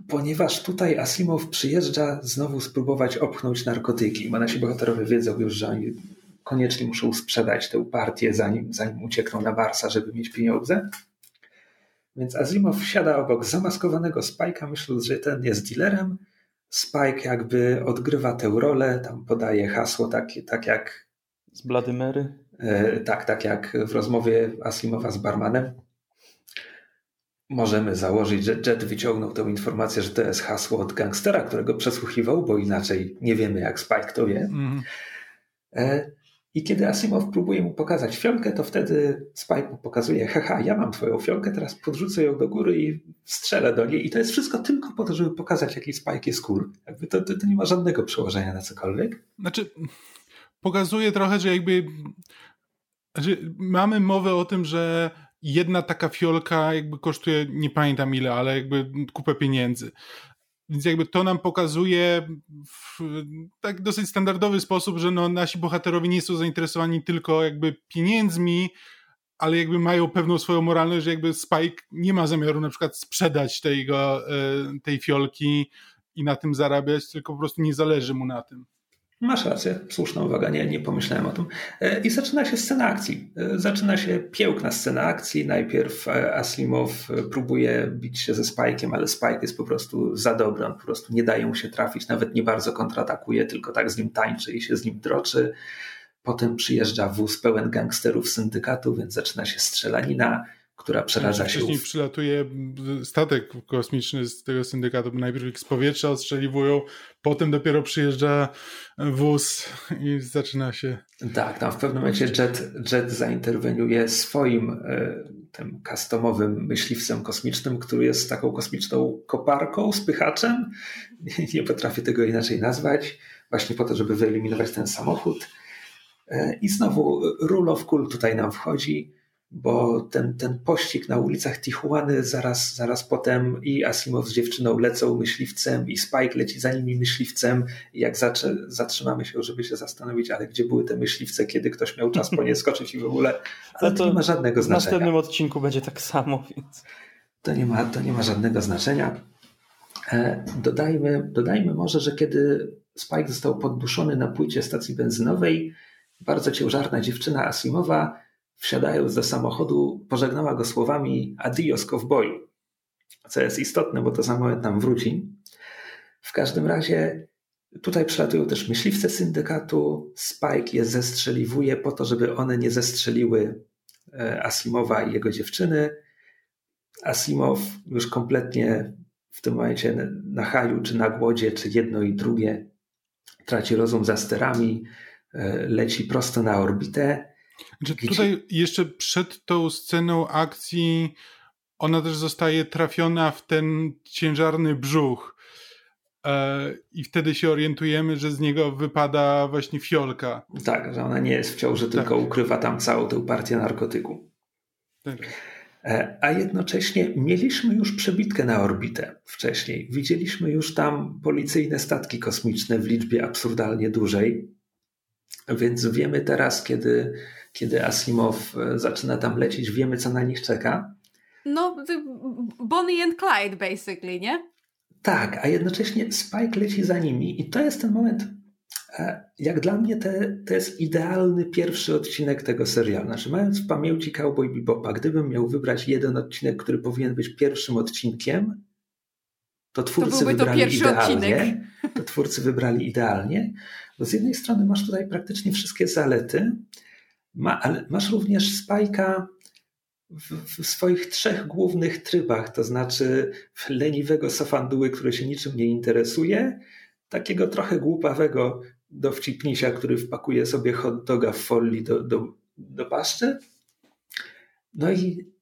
Speaker 3: ponieważ tutaj Asimow przyjeżdża znowu spróbować opchnąć narkotyki, bo nasi bohaterowie wiedzą już, że oni koniecznie muszą sprzedać tę partię, zanim, zanim uciekną na Warsa, żeby mieć pieniądze. Więc Azimow wsiada obok zamaskowanego Spike'a, myśląc, że ten jest dealerem. Spike jakby odgrywa tę rolę, tam podaje hasło takie, tak jak...
Speaker 2: Z Bladymery?
Speaker 3: E, tak, tak jak w rozmowie Asimowa z barmanem. Możemy założyć, że Jet wyciągnął tę informację, że to jest hasło od gangstera, którego przesłuchiwał, bo inaczej nie wiemy, jak Spike to wie. Mm. E, i kiedy Asimov próbuje mu pokazać fiolkę, to wtedy Spike mu pokazuje, haha, ja mam twoją fiolkę, teraz podrzucę ją do góry i strzelę do niej. I to jest wszystko tylko po to, żeby pokazać, jaki Spike jest cool. Jakby to, to, to nie ma żadnego przełożenia na cokolwiek.
Speaker 1: Znaczy, pokazuje trochę, że jakby znaczy, mamy mowę o tym, że jedna taka fiolka jakby kosztuje, nie pamiętam ile, ale jakby kupę pieniędzy. Więc jakby to nam pokazuje w tak dosyć standardowy sposób, że no, nasi bohaterowie nie są zainteresowani tylko jakby pieniędzmi, ale jakby mają pewną swoją moralność, że jakby Spike nie ma zamiaru na przykład sprzedać tego, e, tej fiolki i na tym zarabiać, tylko po prostu nie zależy mu na tym.
Speaker 3: Masz rację, słuszna uwaga, nie, nie pomyślałem o tym. E, I zaczyna się scena akcji. E, zaczyna się piękna scena akcji. Najpierw e, Aslimow próbuje bić się ze Spike'iem, ale Spike jest po prostu za dobry, on po prostu nie daje mu się trafić, nawet nie bardzo kontratakuje, tylko tak z nim tańczy i się z nim droczy. Potem przyjeżdża wóz pełen gangsterów syndykatu, więc zaczyna się strzelanina. Która przeradza się.
Speaker 1: Wcześniej przylatuje statek kosmiczny z tego syndykatu. Najpierw ich z powietrza ostrzeliwują, potem dopiero przyjeżdża wóz i zaczyna się.
Speaker 3: Tak, tam w pewnym momencie Jet, Jet zainterweniuje swoim e, tym customowym myśliwcem kosmicznym, który jest taką kosmiczną koparką, spychaczem. Nie, nie potrafię tego inaczej nazwać, właśnie po to, żeby wyeliminować ten samochód. E, I znowu rule of cool tutaj nam wchodzi bo ten, ten pościg na ulicach Tijuany zaraz, zaraz potem i Asimov z dziewczyną lecą myśliwcem i Spike leci za nimi myśliwcem i jak zaczę, zatrzymamy się, żeby się zastanowić, ale gdzie były te myśliwce, kiedy ktoś miał czas po nie skoczyć i w ogóle, ale to, to nie ma żadnego znaczenia.
Speaker 2: W następnym odcinku będzie tak samo, więc...
Speaker 3: To nie ma, to nie ma żadnego znaczenia. E, dodajmy, dodajmy może, że kiedy Spike został podduszony na płycie stacji benzynowej, bardzo ciężarna dziewczyna Asimowa wsiadając do samochodu, pożegnała go słowami adios cowboyu, co jest istotne, bo to za moment nam wróci. W każdym razie tutaj przylatują też myśliwce syndykatu, Spike je zestrzeliwuje po to, żeby one nie zestrzeliły e, Asimowa i jego dziewczyny. Asimow już kompletnie w tym momencie na haju, czy na głodzie, czy jedno i drugie, traci rozum za sterami, e, leci prosto na orbitę
Speaker 1: znaczy, tutaj jeszcze przed tą sceną akcji ona też zostaje trafiona w ten ciężarny brzuch. E, I wtedy się orientujemy, że z niego wypada właśnie fiolka.
Speaker 3: Tak, że ona nie jest w ciąży, tylko tak. ukrywa tam całą tę partię narkotyku. Tak. E, a jednocześnie mieliśmy już przebitkę na orbitę wcześniej. Widzieliśmy już tam policyjne statki kosmiczne w liczbie absurdalnie dużej. Więc wiemy teraz, kiedy kiedy Asimov e, zaczyna tam lecieć, wiemy, co na nich czeka.
Speaker 4: No, Bonnie and Clyde, basically, nie?
Speaker 3: Tak, a jednocześnie Spike leci za nimi, i to jest ten moment, e, jak dla mnie te, to jest idealny pierwszy odcinek tego serialu. Znaczy, mając w pamięci Cowboy Bebopa, gdybym miał wybrać jeden odcinek, który powinien być pierwszym odcinkiem, to twórcy to wybrali to idealnie. Odcinek. To twórcy wybrali idealnie. Bo z jednej strony masz tutaj praktycznie wszystkie zalety, ma, ale masz również Spajka w, w, swoich trzech głównych trybach, to znaczy leniwego sofanduły, który się niczym nie interesuje, takiego trochę głupawego dowcipnisia, który wpakuje sobie hot doga w folii do, do, do paszczy. No i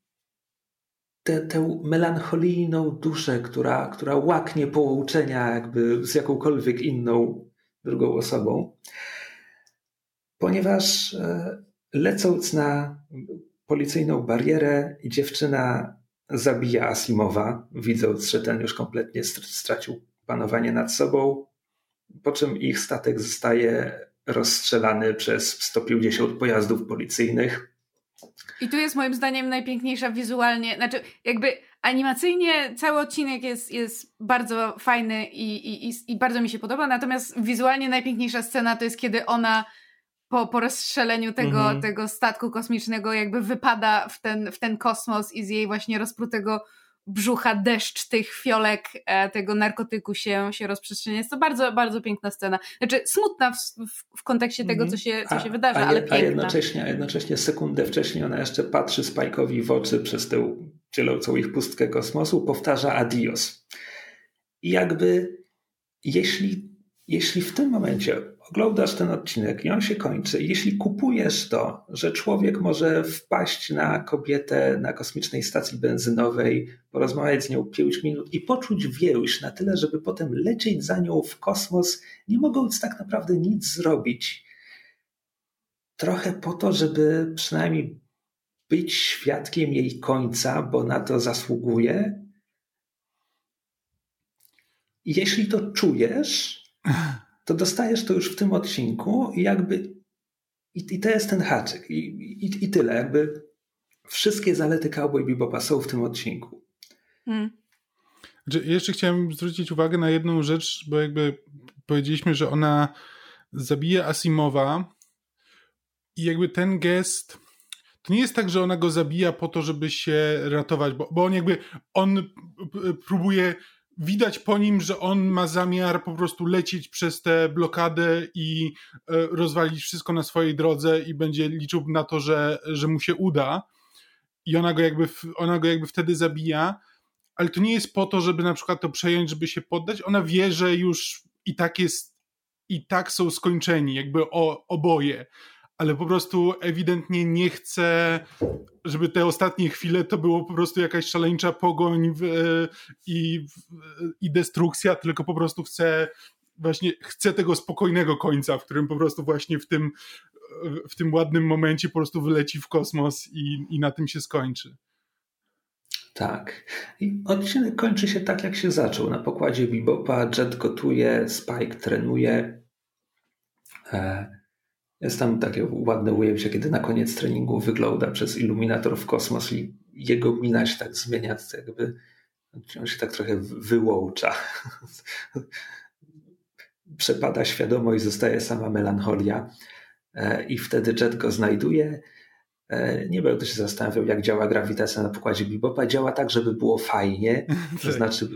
Speaker 3: tę melancholijną duszę, która, która łaknie połączenia jakby z jakąkolwiek inną drugą osobą. Ponieważ e, Lecąc na policyjną barierę, dziewczyna zabija Asimowa, widząc, że ten już kompletnie stracił panowanie nad sobą, po czym ich statek zostaje rozstrzelany przez 150 pojazdów policyjnych.
Speaker 4: I tu jest moim zdaniem najpiękniejsza wizualnie, znaczy jakby animacyjnie cały odcinek jest, jest bardzo fajny i, i, i bardzo mi się podoba, natomiast wizualnie najpiękniejsza scena to jest kiedy ona po, po rozstrzeleniu tego, mhm. tego statku kosmicznego jakby wypada w ten, w ten kosmos i z jej właśnie rozprutego brzucha deszcz tych fiolek e, tego narkotyku się, się rozprzestrzenia. Jest to bardzo, bardzo piękna scena. Znaczy smutna w, w, kontekście tego, co się, co się a, wydarza, a, ale piękna.
Speaker 3: A jednocześnie, a jednocześnie sekundę wcześniej ona jeszcze patrzy Spajkowi w oczy przez tę dzielącą ich pustkę kosmosu, powtarza adios. I jakby jeśli, jeśli w tym momencie oglądasz ten odcinek i on się kończy. Jeśli kupujesz to, że człowiek może wpaść na kobietę na kosmicznej stacji benzynowej, porozmawiać z nią 5 minut i poczuć więź na tyle, żeby potem lecieć za nią w kosmos, nie mogąc tak naprawdę nic zrobić, trochę po to, żeby przynajmniej być świadkiem jej końca, bo na to zasługuje. Jeśli to czujesz, to dostajesz to już w tym odcinku i jakby i, i to jest ten haczyk I, i, i tyle, jakby wszystkie zalety Cowboy Bebopa są w tym odcinku. Hmm.
Speaker 1: Jeszcze chciałem zwrócić uwagę na jedną rzecz, bo jakby powiedzieliśmy, że ona zabija Asimowa i jakby ten gest to nie jest tak, że ona go zabija po to, żeby się ratować, bo, bo on jakby on próbuje widać po nim, że on ma zamiar po prostu lecieć przez tę blokadę i e, rozwalić wszystko na swojej drodze i będzie liczył na to, że, że mu się uda. i ona go jakby, ona go jakby wtedy zabija, ale to nie jest po to, żeby na przykład to przejąć, żeby się poddać. Ona wie, że już i tak jest, i tak są skończeni, jakby o, oboje ale po prostu ewidentnie nie chce, żeby te ostatnie chwile to było po prostu jakaś szaleńcza pogoń w, i, w, i destrukcja, tylko po prostu chce właśnie chce tego spokojnego końca, w którym po prostu właśnie w tym, w tym ładnym momencie po prostu wyleci w kosmos i, i na tym się skończy.
Speaker 3: Tak. I odcinek kończy się tak, jak się zaczął. Na pokładzie Bebopa Jet gotuje, Spike trenuje. E, jest tam takie ładne ujęcie, kiedy na koniec treningu wygląda przez iluminator w kosmos i jego mina się tak zmienia, jakby on się tak trochę wyłącza. Przepada świadomość, zostaje sama melancholia e, i wtedy Jet go znajduje. E, nie będę się zastanawiał, jak działa grawitacja na pokładzie Bebopa. Działa tak, żeby było fajnie, to tak. znaczy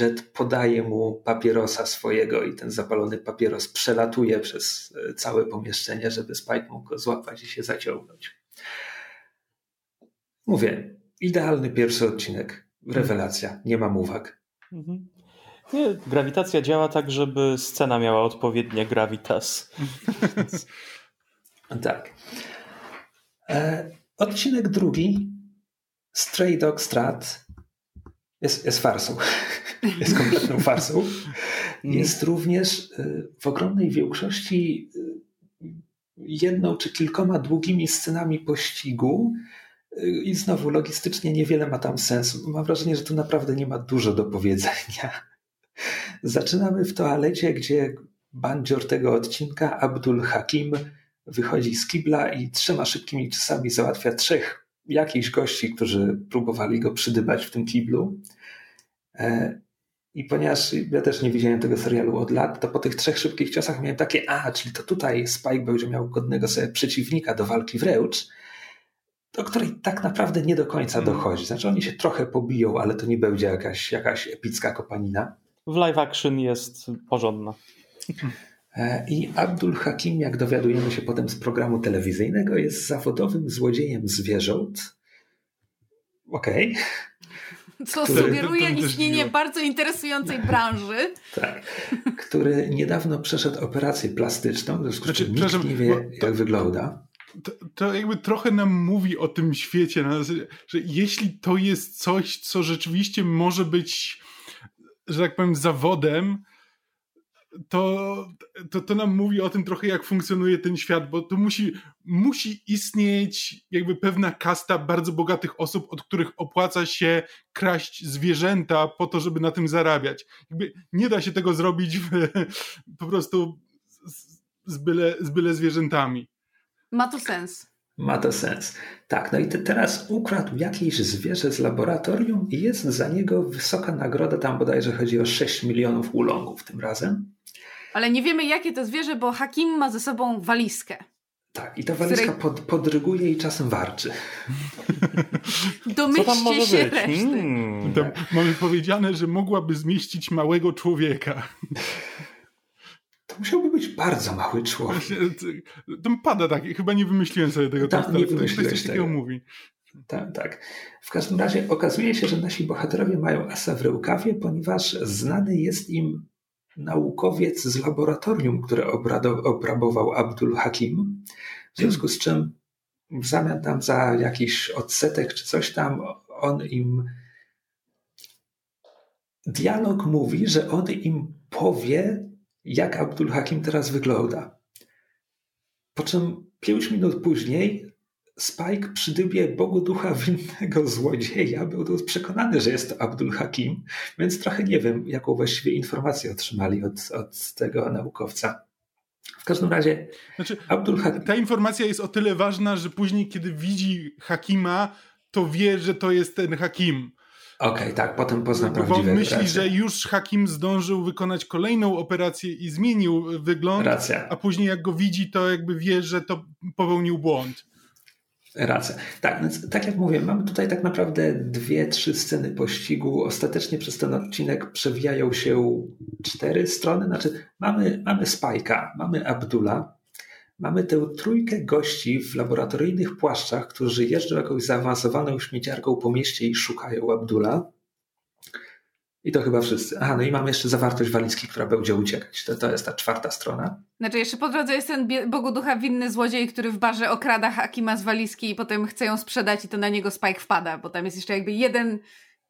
Speaker 3: Jet podaje mu papierosa swojego i ten zapalony papieros przelatuje przez e, całe pomieszczenie, żeby Spike mógł go złapać i się zaciągnąć. Mówię, idealny pierwszy odcinek. Rewelacja, nie mam uwag. Mhm.
Speaker 2: Nie, grawitacja działa tak, żeby scena miała odpowiednie gravitas.
Speaker 3: tak. E, odcinek drugi, Stray Dog Strat, jest, jest farsą. jest kompletną farsą. Jest również y, w ogromnej większości y, jedną czy kilkoma długimi scenami pościgu. Y, I znowu logistycznie niewiele ma tam sensu. Mam wrażenie, że tu naprawdę nie ma dużo do powiedzenia. Zaczynamy w toalecie, gdzie bandzior tego odcinka, Abdul Hakim, wychodzi z kibla i trzema szybkimi czasami załatwia trzech jakichś gości, którzy próbowali go przydybać w tym kiblu. E, I ponieważ ja też nie widziałem tego serialu od lat, to po tych trzech szybkich ciosach miałem takie, a, czyli to tutaj Spike będzie miał godnego sobie przeciwnika do walki wręcz, do której tak naprawdę nie do końca hmm. dochodzi. Znaczy oni się trochę pobiją, ale to nie będzie jakaś, jakaś epicka kopanina.
Speaker 2: W live action jest porządna.
Speaker 3: E, I Abdul Hakim, jak dowiadujemy się potem z programu telewizyjnego, jest zawodowym złodziejem zwierząt. Okej. Okay.
Speaker 4: Co który, sugeruje istnienie bardzo interesującej branży.
Speaker 3: Tak. Który niedawno przeszedł operację plastyczną, w związku z czym znaczy, nikt nie wie, to, jak wygląda.
Speaker 1: To, to, jakby trochę nam mówi o tym świecie, no, że jeśli to jest coś, co rzeczywiście może być, że tak powiem, zawodem, to, to, to nam mówi o tym trochę, jak funkcjonuje ten świat, bo tu musi, musi istnieć jakby pewna kasta bardzo bogatych osób, od których opłaca się kraść zwierzęta po to, żeby na tym zarabiać. Jakby nie da się tego zrobić w, po prostu z, z, byle, z byle zwierzętami.
Speaker 4: Ma to sens.
Speaker 3: Ma to sens. Tak, no i te, teraz ukradł jakieś zwierzę z laboratorium i jest za niego wysoka nagroda, tam bodajże chodzi o 6 milionów ulongów tym razem.
Speaker 4: Ale nie wiemy, jakie to zwierzę, bo Hakim ma ze sobą walizkę.
Speaker 3: Tak, i ta walizka której... pod, podryguje i czasem warczy.
Speaker 4: Domyślcie się być? reszty. Hmm.
Speaker 1: Tam mamy powiedziane, że mogłaby zmieścić małego człowieka.
Speaker 3: To musiałby być bardzo mały człowiek.
Speaker 1: Tam pada tak, chyba nie wymyśliłem sobie tego.
Speaker 3: Tam, nie wymyśliłeś
Speaker 1: coś takiego mówi.
Speaker 3: Tak, tak. W każdym razie okazuje się, że nasi bohaterowie mają asa w rękawie, ponieważ znany jest im naukowiec z laboratorium, które obrabował Abdul Hakim, w związku z czym w zamian tam za jakiś odsetek czy coś tam, on im dialog mówi, że on im powie, jak Abdul Hakim teraz wygląda. Po czym pięć minut później Spike przy dybie Bogu ducha winnego złodzieja był przekonany, że jest to Abdul Hakim, więc trochę nie wiem, jaką właściwie informację otrzymali od, od tego naukowca. W każdym razie znaczy, Abdul Hakim...
Speaker 1: Ta informacja jest o tyle ważna, że później, kiedy widzi Hakima, to wie, że to jest ten Hakim.
Speaker 3: Okej, okay, tak, potem pozna prawdziwe
Speaker 1: Bo myśli, że już Hakim zdążył wykonać kolejną operację i zmienił wygląd,
Speaker 3: Racja.
Speaker 1: a później jak go widzi, to jakby wie, że to popełnił błąd.
Speaker 3: Racja. Tak, więc tak jak mówię, mamy tutaj tak naprawdę dwie, trzy sceny pościgu. Ostatecznie przez ten odcinek przewijają się cztery strony. Znaczy, mamy, mamy Spajka, mamy Abdula, mamy tę trójkę gości w laboratoryjnych płaszczach, którzy jeżdżą jakąś zaawansowaną śmieciarką po mieście i szukają Abdula. I to chyba wszyscy. Aha, no i mamy jeszcze zawartość walizki, która będzie uciekać. To, to jest ta czwarta strona.
Speaker 4: Znaczy, jeszcze po drodze jest ten Bogu Ducha winny złodziej, który w barze okrada Hakima z walizki i potem chce ją sprzedać i to na niego Spike wpada, bo tam jest jeszcze jakby jeden,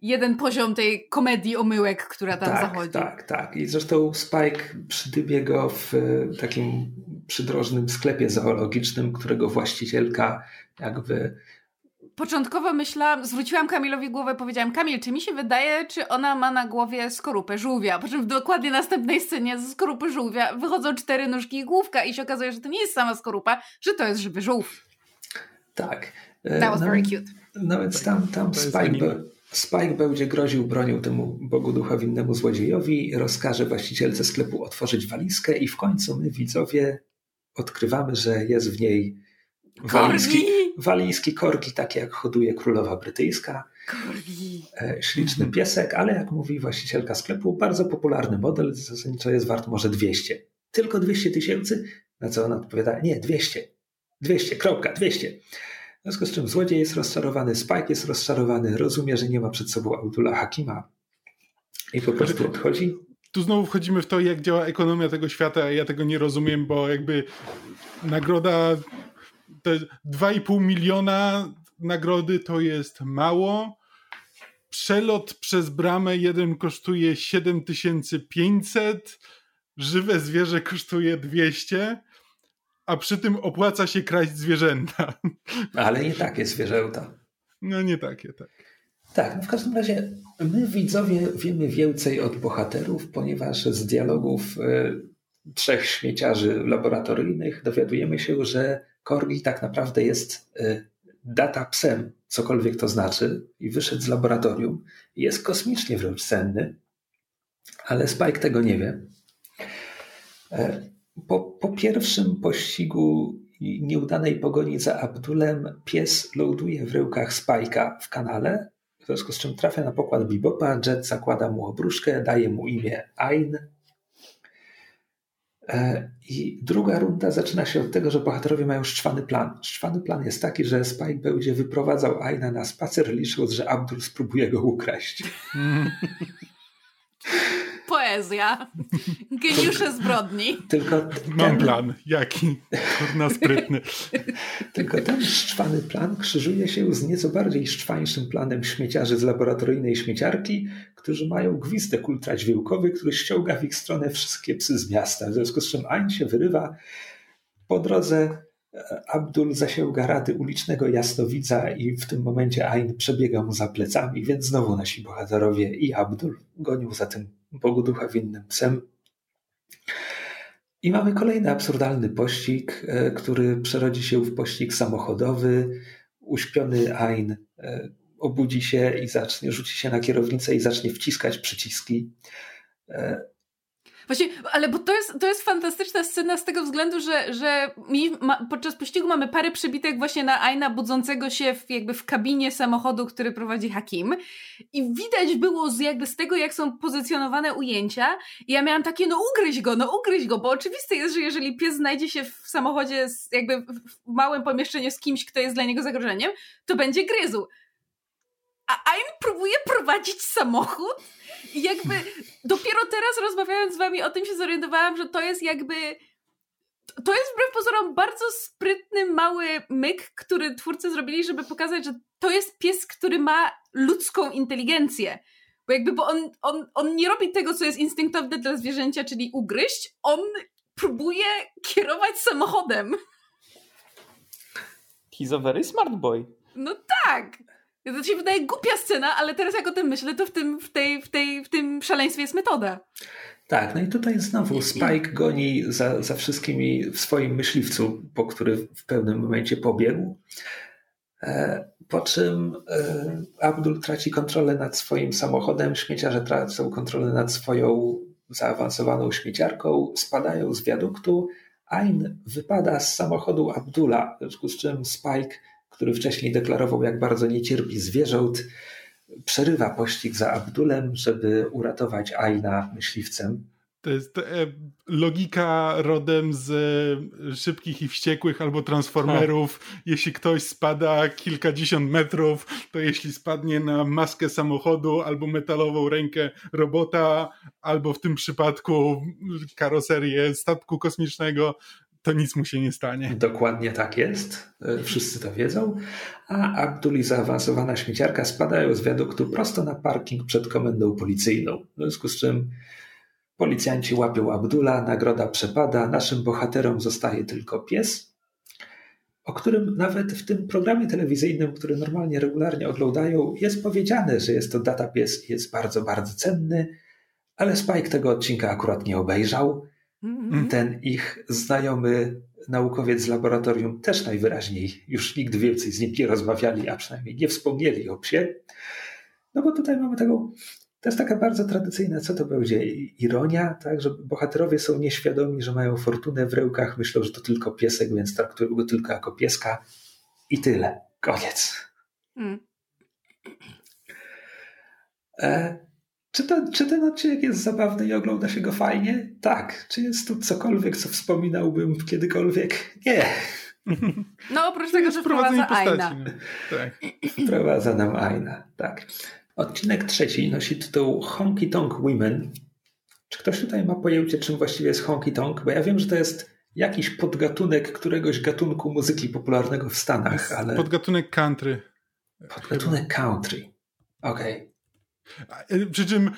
Speaker 4: jeden poziom tej komedii omyłek, która tam
Speaker 3: tak,
Speaker 4: zachodzi.
Speaker 3: Tak, tak. I zresztą Spike przydybie go w e, takim przydrożnym sklepie zoologicznym, którego właścicielka jakby
Speaker 4: początkowo myślałam, zwróciłam Kamilowi głowę, powiedziałam, Kamil, czy mi się wydaje, czy ona ma na głowie skorupę żółwia? Po czym w dokładnie następnej scenie z skorupy żółwia wychodzą cztery nóżki i główka i się okazuje, że to nie jest sama skorupa, że to jest żywy żółw.
Speaker 3: Tak.
Speaker 4: That was no, very cute.
Speaker 3: No więc tam, tam Spike, Spike będzie groził bronią temu Bogu Ducha winnemu złodziejowi, rozkaże właścicielce sklepu otworzyć walizkę i w końcu my widzowie odkrywamy, że jest w niej
Speaker 4: walizki,
Speaker 3: walijski korgi, takie jak hoduje królowa brytyjska.
Speaker 4: Korgi.
Speaker 3: E, śliczny piesek, ale jak mówi właścicielka sklepu, bardzo popularny model, zasadniczo jest wart może 200. Tylko 200 tysięcy? Na co ona odpowiada, nie, 200. 200, kropka, 200. W związku z czym złodziej jest rozczarowany, Spike jest rozczarowany, rozumie, że nie ma przed sobą Abdullah Hakima i po prostu odchodzi.
Speaker 1: Tu znowu wchodzimy w to, jak działa ekonomia tego świata, a ja tego nie rozumiem, bo jakby nagroda to 2,5 miliona nagrody to jest mało. Przelot przez bramę jeden kosztuje 7500, żywe zwierzę kosztuje 200, a przy tym opłaca się kraść zwierzęta.
Speaker 3: Ale nie takie zwierzęta.
Speaker 1: No nie takie, tak.
Speaker 3: Tak, no w każdym razie my widzowie wiemy więcej od bohaterów, ponieważ z dialogów y, trzech śmieciarzy laboratoryjnych dowiadujemy się, że Corgi tak naprawdę jest y, data psem, cokolwiek to znaczy, i wyszedł z laboratorium. Jest kosmicznie wręcz cenny, ale Spike tego nie wie. E, po, po pierwszym pościgu i nieudanej pogoni za Abdulem, pies loaduje w ryłkach Spike'a w kanale, w związku z czym trafia na pokład Bibopa, Jet zakłada mu obruszkę, daje mu imię Ain, I druga runda zaczyna się od tego, że bohaterowie mają szczwany plan. Szczwany plan jest taki, że Spike będzie wyprowadzał Aina na spacer, licząc, że Abdul spróbuje go ukraść.
Speaker 4: Poezja. Geniusze zbrodni.
Speaker 1: Tylko ten... Mam plan. Jaki? Kurna sprytny.
Speaker 3: Tylko ten szczwany plan krzyżuje się z nieco bardziej szczwańszym planem śmieciarzy z laboratoryjnej śmieciarki, którzy mają gwizdek ultradźwiękowy, który ściąga w ich stronę wszystkie psy z miasta. W związku z czym Ain się wyrywa. Po drodze e, Abdul zasięga rady ulicznego jasnowidza i w tym momencie Ain przebiega mu za plecami, więc znowu nasi bohaterowie i Abdul gonią za tym Bogu Ducha winnym psem. I mamy kolejny absurdalny pościg, e, który przerodzi się w pościg samochodowy. Uśpiony Ain e, obudzi się i zacznie, rzuci się na kierownicę i zacznie wciskać przyciski.
Speaker 4: Właśnie, ale bo to jest, to jest fantastyczna scena z tego względu, że, że ma, podczas pościgu mamy parę przybitek właśnie na Aina budzącego się w, jakby w kabinie samochodu, który prowadzi Hakim. I widać było z, jakby z tego, jak są pozycjonowane ujęcia. I ja miałam takie, no ugryź go, no ugryź go, bo oczywiste jest, że jeżeli pies znajdzie się w samochodzie, z, jakby w małym pomieszczeniu z kimś, kto jest dla niego zagrożeniem, to będzie gryzł. A Ain próbuje prowadzić samochód i jakby dopiero teraz rozmawiając z wami o tym się zorientowałam, że to jest jakby to jest wbrew pozorom bardzo sprytny, mały myk, który twórcy zrobili, żeby pokazać, że to jest pies, który ma ludzką inteligencję. Bo jakby, bo on, on, on nie robi tego, co jest instynktowne dla zwierzęcia, czyli ugryźć, on próbuje kierować samochodem.
Speaker 2: He's a very smart boy.
Speaker 4: No tak. To się wydaje głupia scena, ale teraz jak o tym myślę, to w tym, w tej, w tej, w tym szaleństwie jest metoda.
Speaker 3: Tak, no i tutaj znowu Spike goni za, za wszystkimi w swoim myśliwcu, po który w pewnym momencie pobiegł. E, po czym e, Abdul traci kontrolę nad swoim samochodem, śmieciarze tracą kontrolę nad swoją zaawansowaną śmieciarką, spadają z wiaduktu. Ain wypada z samochodu Abdula, w związku z czym Spike który wcześniej deklarował, jak bardzo nie cierpi zwierząt, przerywa pościg za Abdulem, żeby uratować Aina myśliwcem.
Speaker 1: To jest e, logika rodem z e, szybkich i wściekłych albo transformerów. Jeśli ktoś spada kilkadziesiąt metrów, to jeśli spadnie na maskę samochodu albo metalową rękę robota, albo w tym przypadku karoserię statku kosmicznego, to nic mu się nie stanie.
Speaker 3: Dokładnie tak jest. E, wszyscy to wiedzą. A Abdul i zaawansowana śmieciarka spadają z wiaduktu prosto na parking przed komendą policyjną. W związku z czym Policjanci łapią Abdula, nagroda przepada, naszym bohaterom zostaje tylko pies, o którym nawet w tym programie telewizyjnym, który normalnie, regularnie oglądają, jest powiedziane, że jest to data pies i jest bardzo, bardzo cenny, ale Spike tego odcinka akurat nie obejrzał. Mm-hmm. Ten ich znajomy naukowiec z laboratorium też najwyraźniej już nigdy więcej z nim nie rozmawiali, a przynajmniej nie wspomnieli o psie. No bo tutaj mamy taką to jest taka bardzo tradycyjna, co to będzie? Ironia, tak, że bohaterowie są nieświadomi, że mają fortunę w rełkach, myślą, że to tylko piesek, więc traktują go tylko jako pieska i tyle. Koniec. Hmm. E, czy, to, czy ten odcinek jest zabawny i ogląda się go fajnie? Tak. Czy jest tu cokolwiek, co wspominałbym kiedykolwiek? Nie.
Speaker 4: No oprócz tego, że wprowadza Aina. No.
Speaker 3: Tak. Wprowadza nam Aina, tak. Odcinek trzeci nosi tytuł Honky Tonk Women. Czy ktoś tutaj ma pojęcie, czym właściwie jest honky tonk? Bo ja wiem, że to jest jakiś podgatunek któregoś gatunku muzyki popularnego w Stanach, ale...
Speaker 1: Podgatunek country.
Speaker 3: Podgatunek country. Okej.
Speaker 1: Okay. Przy czym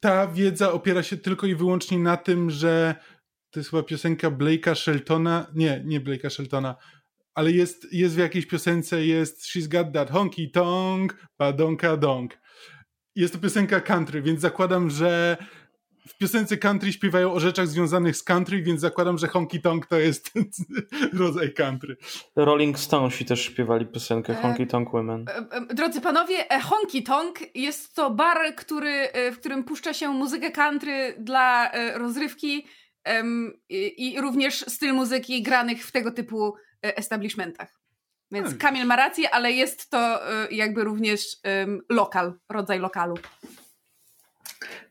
Speaker 1: ta wiedza opiera się tylko i wyłącznie na tym, że to jest chyba piosenka Blake'a Sheltona. Nie, nie Blake'a Sheltona ale jest, jest w jakiejś piosence, jest She's Got That Honky Tonk, Badonka Donk jest to piosenka country, więc zakładam, że w piosence country śpiewają o rzeczach związanych z country, więc zakładam, że honky tonk to jest rodzaj country.
Speaker 2: Rolling Stonesi też śpiewali piosenkę e, Honky Tonk Women. E,
Speaker 4: e, drodzy panowie, honky tonk jest to bar, który, w którym puszcza się muzykę country dla rozrywki i również styl muzyki granych w tego typu establishmentach. Więc tak. Kamil ma rację, ale jest to jakby również lokal, rodzaj lokalu.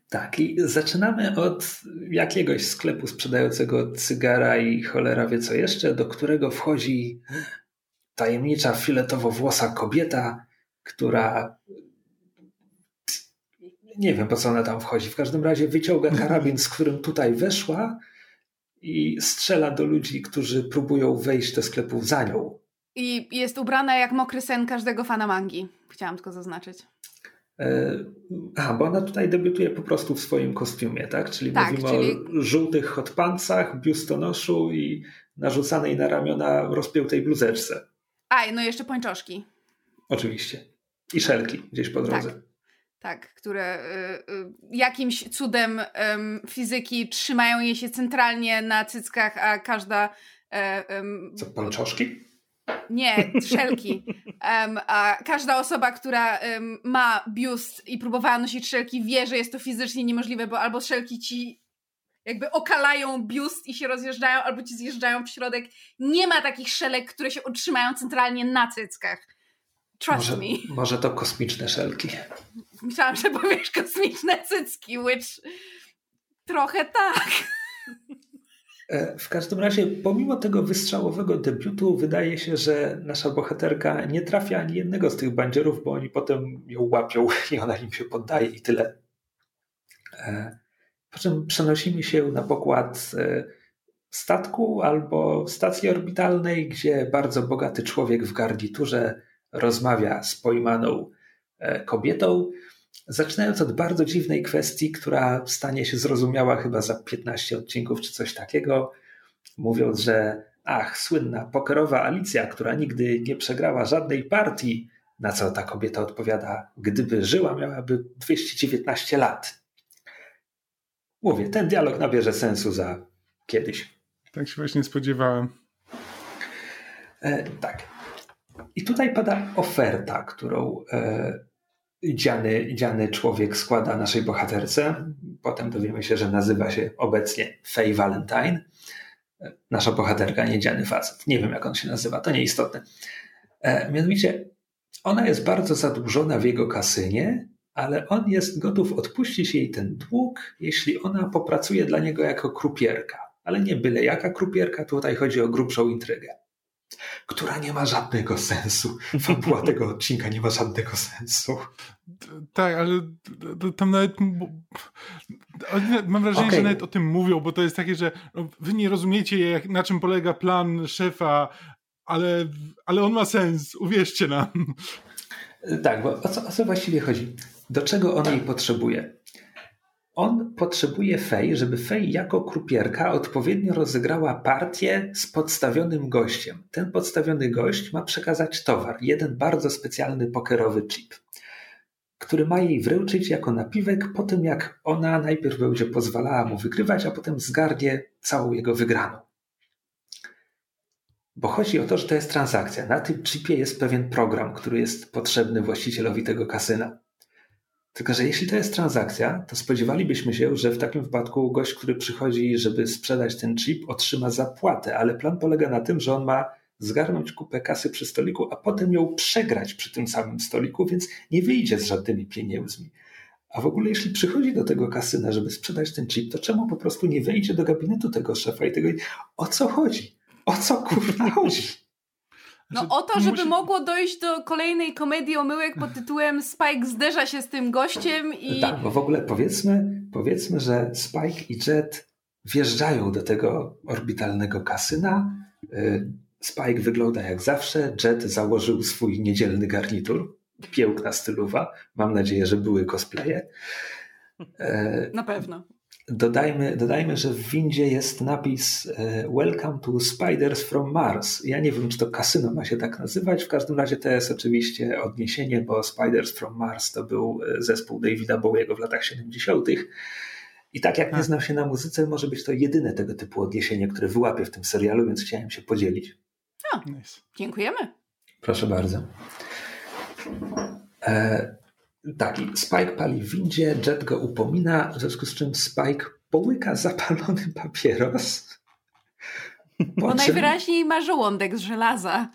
Speaker 3: Tak, i zaczynamy od jakiegoś sklepu sprzedającego cygara i cholera wie co jeszcze, do którego wchodzi tajemnicza filetowo-włosa kobieta, która nie wiem po co ona tam wchodzi. W każdym razie wyciąga karabin, z którym tutaj weszła i strzela do ludzi, którzy próbują wejść do sklepu za nią.
Speaker 4: I jest ubrana jak mokry sen każdego fana mangi. Chciałam tylko zaznaczyć.
Speaker 3: E, a, bo ona tutaj debiutuje po prostu w swoim kostiumie, tak? Czyli tak, mówimy czyli... o żółtych hotpancach, biustonoszu i narzucanej na ramiona rozpiętej bluzeczce.
Speaker 4: A, no jeszcze pończoszki.
Speaker 3: Oczywiście. I szelki gdzieś po drodze.
Speaker 4: Tak, tak które y, y, jakimś cudem y, fizyki trzymają je się centralnie na cyckach, a każda...
Speaker 3: Y, Co, pończoszki?
Speaker 4: Nie, szelki. Um, a każda osoba, która um, ma biust i próbowała nosić szelki, wie, że jest to fizycznie niemożliwe, bo albo szelki ci jakby okalają biust i się rozjeżdżają, albo ci zjeżdżają w środek. Nie ma takich szelek, które się utrzymają centralnie na cyckach. Trust
Speaker 3: może,
Speaker 4: me.
Speaker 3: Może to kosmiczne szelki.
Speaker 4: Myślałam, że powiesz kosmiczne cycki, which trochę tak.
Speaker 3: E, w każdym razie, pomimo tego wystrzałowego debiutu, wydaje się, że nasza bohaterka nie trafia ani jednego z tych bandzierów, bo oni potem ją łapią i ona im się poddaje i tyle. E, po czym przenosimy się na pokład e, statku albo stacji orbitalnej, gdzie bardzo bogaty człowiek w garniturze rozmawia z pojmaną kobietą, Zaczynając od bardzo dziwnej kwestii, która stanie się zrozumiała chyba za 15 odcinków czy coś takiego, mówiąc, że ach, słynna pokerowa Alicja, która nigdy nie przegrała żadnej partii, na co ta kobieta odpowiada, gdyby żyła, miałaby 219 lat. Mówię, ten dialog nabierze sensu za kiedyś.
Speaker 1: Tak się właśnie spodziewałem.
Speaker 3: E, tak. I tutaj pada oferta, którą e, dziany, dziany człowiek składa naszej bohaterce. Potem dowiemy się, że nazywa się obecnie Faye Valentine. Nasza bohaterka, nie dziany facet. Nie wiem, jak on się nazywa, to nieistotne. E, mianowicie, ona jest bardzo zadłużona w jego kasynie, ale on jest gotów odpuścić jej ten dług, jeśli ona popracuje dla niego jako krupierka. Ale nie byle jaka krupierka, tutaj chodzi o grubszą intrygę, która nie ma żadnego sensu. Fabuła tego odcinka nie ma żadnego sensu.
Speaker 1: Tak, ale tam nawet. Mam wrażenie, okay. że nawet o tym mówią, bo to jest takie, że no, wy nie rozumiecie, jak, na czym polega plan szefa, ale, ale on ma sens, uwierzcie nam.
Speaker 3: Tak, bo o co, o co właściwie chodzi? Do czego on jej potrzebuje? On potrzebuje Fej, żeby Fej jako krupierka odpowiednio rozegrała partię z podstawionym gościem. Ten podstawiony gość ma przekazać towar, jeden bardzo specjalny pokerowy chip, który ma jej wręczyć jako napiwek po tym, jak ona najpierw będzie pozwalała mu wygrywać, a potem zgarnie całą jego wygraną. Bo chodzi o to, że to jest transakcja. Na tym chipie jest pewien program, który jest potrzebny właścicielowi tego kasyna. Tylko, że jeśli to jest transakcja, to spodziewalibyśmy się, że w takim wypadku gość, który przychodzi, żeby sprzedać ten chip, otrzyma zapłatę, ale plan polega na tym, że on ma zgarnąć kupę kasy przy stoliku, a potem ją przegrać przy tym samym stoliku, więc nie wyjdzie z żadnymi pieniędzmi. A w ogóle, jeśli przychodzi do tego kasyna, żeby sprzedać ten chip, to czemu po prostu nie wejdzie do gabinetu tego szefa i tego. O co chodzi? O co kurwa chodzi?
Speaker 4: No znaczy, o to, żeby musi... mogło dojść do kolejnej komedii omyłek pod tytułem Spike zderza się z tym gościem i...
Speaker 3: Tak, bo w ogóle powiedzmy, powiedzmy, że Spike i Jet wjeżdżają do tego orbitalnego kasyna. Y, Spike wygląda jak zawsze, Jet założył swój niedzielny garnitur. Piękna stylowa. Mam nadzieję, że były cosplaye.
Speaker 4: Na pewno.
Speaker 3: Dodajmy, dodajmy, że w windzie jest napis e, Welcome to Spiders from Mars. Ja nie wiem, czy to kasyno ma się tak nazywać. W każdym razie to jest oczywiście odniesienie, bo Spiders from Mars to był e, zespół Davida Bowiego w latach 70. I tak jak nie znam się na muzyce, może być to jedyne tego typu odniesienie, które wyłapię w tym serialu, więc chciałem się podzielić.
Speaker 4: O, nice. dziękujemy.
Speaker 3: Proszę bardzo. E, tak, Spike pali w windzie, Jet go upomina, w związku z czym Spike połyka zapalony papieros.
Speaker 4: Bo czym, najwyraźniej ma żołądek z żelaza.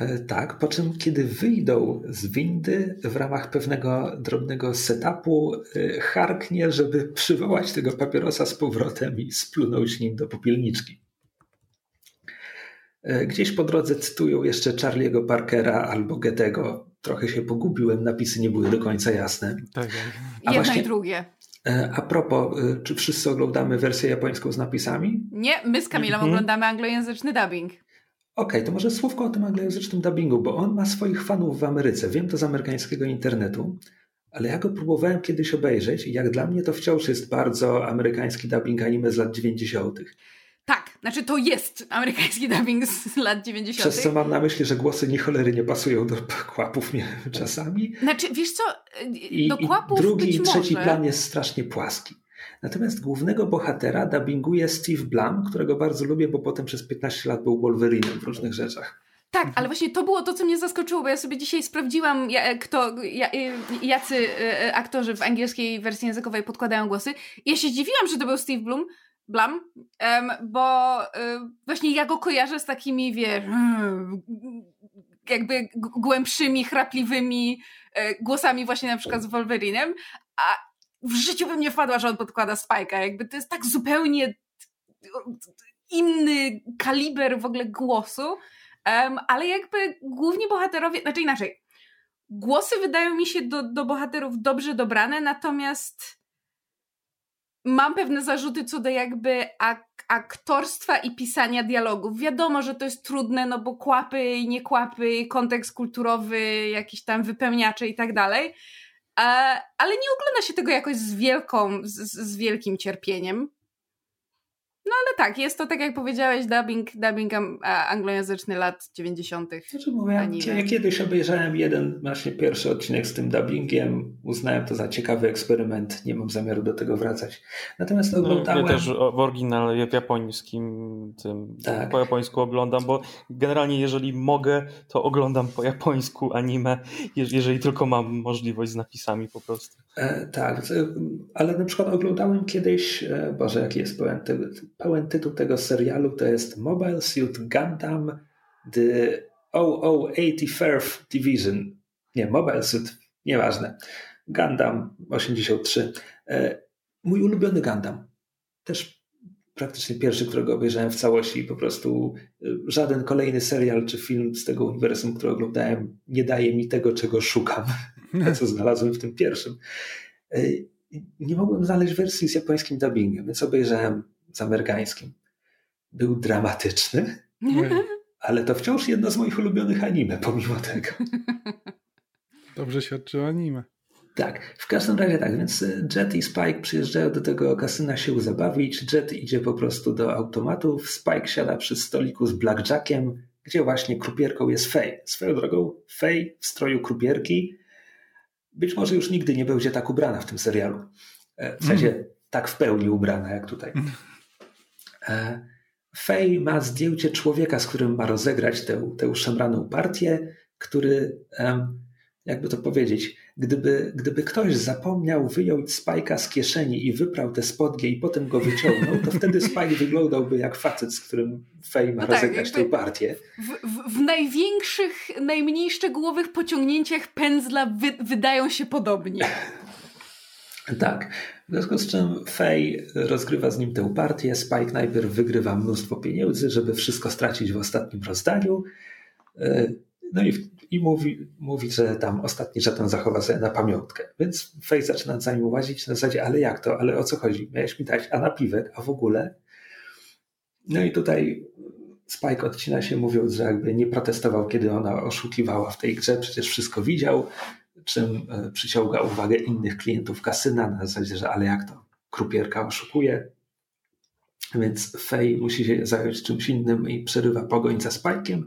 Speaker 3: E, tak, po czym kiedy wyjdą z windy w ramach pewnego drobnego setupu, e, harknie, żeby przywołać tego papierosa z powrotem i splunąć nim do popielniczki. E, gdzieś po drodze cytują jeszcze Charlie'ego Parkera albo Goethego, trochę się pogubiłem, napisy nie były do końca jasne. Tak, tak.
Speaker 4: Jedno i drugie.
Speaker 3: E, a propos, e, czy wszyscy oglądamy wersję japońską z napisami?
Speaker 4: Nie, my z Kamilą mhm. oglądamy anglojęzyczny dubbing. Okej,
Speaker 3: okay, to może słówko o tym anglojęzycznym dubbingu, bo on ma swoich fanów w Ameryce. Wiem to z amerykańskiego internetu, ale ja go próbowałem kiedyś obejrzeć i jak dla mnie to wciąż jest bardzo amerykański dubbing anime z lat 90.
Speaker 4: Znaczy to jest amerykański dubbing z lat 90.
Speaker 3: Przez co mam na myśli, że głosy nie cholery nie pasują do kłapów czasami.
Speaker 4: Znaczy, wiesz co, do kłapów
Speaker 3: I drugi
Speaker 4: i
Speaker 3: trzeci
Speaker 4: może.
Speaker 3: plan jest strasznie płaski. Natomiast głównego bohatera dubbinguje Steve Blum, którego bardzo lubię, bo potem przez 15 lat był Wolverinem w różnych rzeczach.
Speaker 4: Tak, ale właśnie to było to, co mnie zaskoczyło, bo ja sobie dzisiaj sprawdziłam, kto, jacy e, e, aktorzy w angielskiej wersji językowej podkładają głosy. I ja się zdziwiłam, że to był Steve Blum, Blam, bo um, właśnie ja go kojarzę z takimi, wiesz, jakby głębszymi, chrapliwymi e, głosami właśnie na przykład z Wolverinem, a w życiu bym nie wpadła, że on podkłada Spike'a, jakby to jest tak zupełnie inny kaliber w ogóle głosu, ale jakby główni bohaterowie, znaczy inaczej, głosy wydają mi się do, do bohaterów dobrze dobrane, natomiast mam pewne zarzuty co do jakby ak aktorstwa i pisania dialogów. Wiadomo, że to jest trudne, no bo kłapy i nie kłapy, kontekst kulturowy, jakieś tam wypełniacze i tak dalej, ale nie ogląda się tego jakoś z wielką, z, z wielkim cierpieniem. No ale tak, jest to tak jak powiedziałeś, dubbing, dubbing anglojęzyczny lat 90.
Speaker 3: Znaczy mówię, ja kiedyś obejrzałem jeden właśnie pierwszy odcinek z tym dubbingiem, uznałem to za ciekawy eksperyment, nie mam zamiaru do tego wracać. Natomiast oglądałem...
Speaker 2: No, ja też w oryginale w japońskim tym, tak. po japońsku oglądam, bo generalnie jeżeli mogę, to oglądam po japońsku anime, jeżeli tylko mam możliwość z napisami po prostu.
Speaker 3: E, tak, ale na przykład oglądałem kiedyś, e, Boże jaki jest pełen pełen tytuł tego serialu to jest Mobile Suit Gundam The 0080 Division. Nie, Mobile Suit, nieważne. Gundam 83. E, mój ulubiony Gundam. Też praktycznie pierwszy, którego obejrzałem w całości po prostu e, żaden kolejny serial czy film z tego uniwersum, który oglądałem, nie daje mi tego, czego szukam, co znalazłem w tym pierwszym. E, nie mogłem znaleźć wersji z japońskim dubbingiem, więc obejrzałem z amerykańskim. Był dramatyczny, ale to wciąż jedno z moich ulubionych anime, pomimo tego.
Speaker 1: Dobrze świadczy o anime.
Speaker 3: Tak, w każdym razie tak, więc Jet i Spike przyjeżdżają do tego kasyna się zabawić. Jet idzie po prostu do automatów, Spike siada przy stoliku z Blackjackiem, gdzie właśnie krupierką jest Faye. Swoją drogą, Faye w stroju krupierki być może już nigdy nie będzie tak ubrana w tym serialu. E, w sensie mm. tak w pełni ubrana jak tutaj. Mm. Faye ma zdjęcie człowieka, z którym ma rozegrać tę, tę szemraną partię, który jakby to powiedzieć, gdyby, gdyby ktoś zapomniał wyjąć Spajka z kieszeni i wyprał te spodnie i potem go wyciągnął, to wtedy Spike wyglądałby jak facet, z którym Fej ma no tak, rozegrać tę partię.
Speaker 4: W, w, w, największych, najmniej szczegółowych pociągnięciach pędzla wy, wydają się podobnie.
Speaker 3: tak. W związku z czym Fej rozgrywa z nim tę partię. Spike najpierw wygrywa mnóstwo pieniędzy, żeby wszystko stracić w ostatnim rozdaniu. E, no i i mówi, mówi, że tam ostatni żeton zachowa sobie na pamiątkę. Więc Face zaczyna za nim łazić na zasadzie, ale jak to, ale o co chodzi? Miałeś mi dać, a napiwek, a w ogóle? No i tutaj Spike odcina się mówiąc, że jakby nie protestował, kiedy ona oszukiwała w tej grze, przecież wszystko widział, czym e, przyciąga uwagę innych klientów kasyna na zasadzie, że ale jak to, krupierka oszukuje. Więc Faye musi się zająć czymś innym i przerywa pogoń za Spike'iem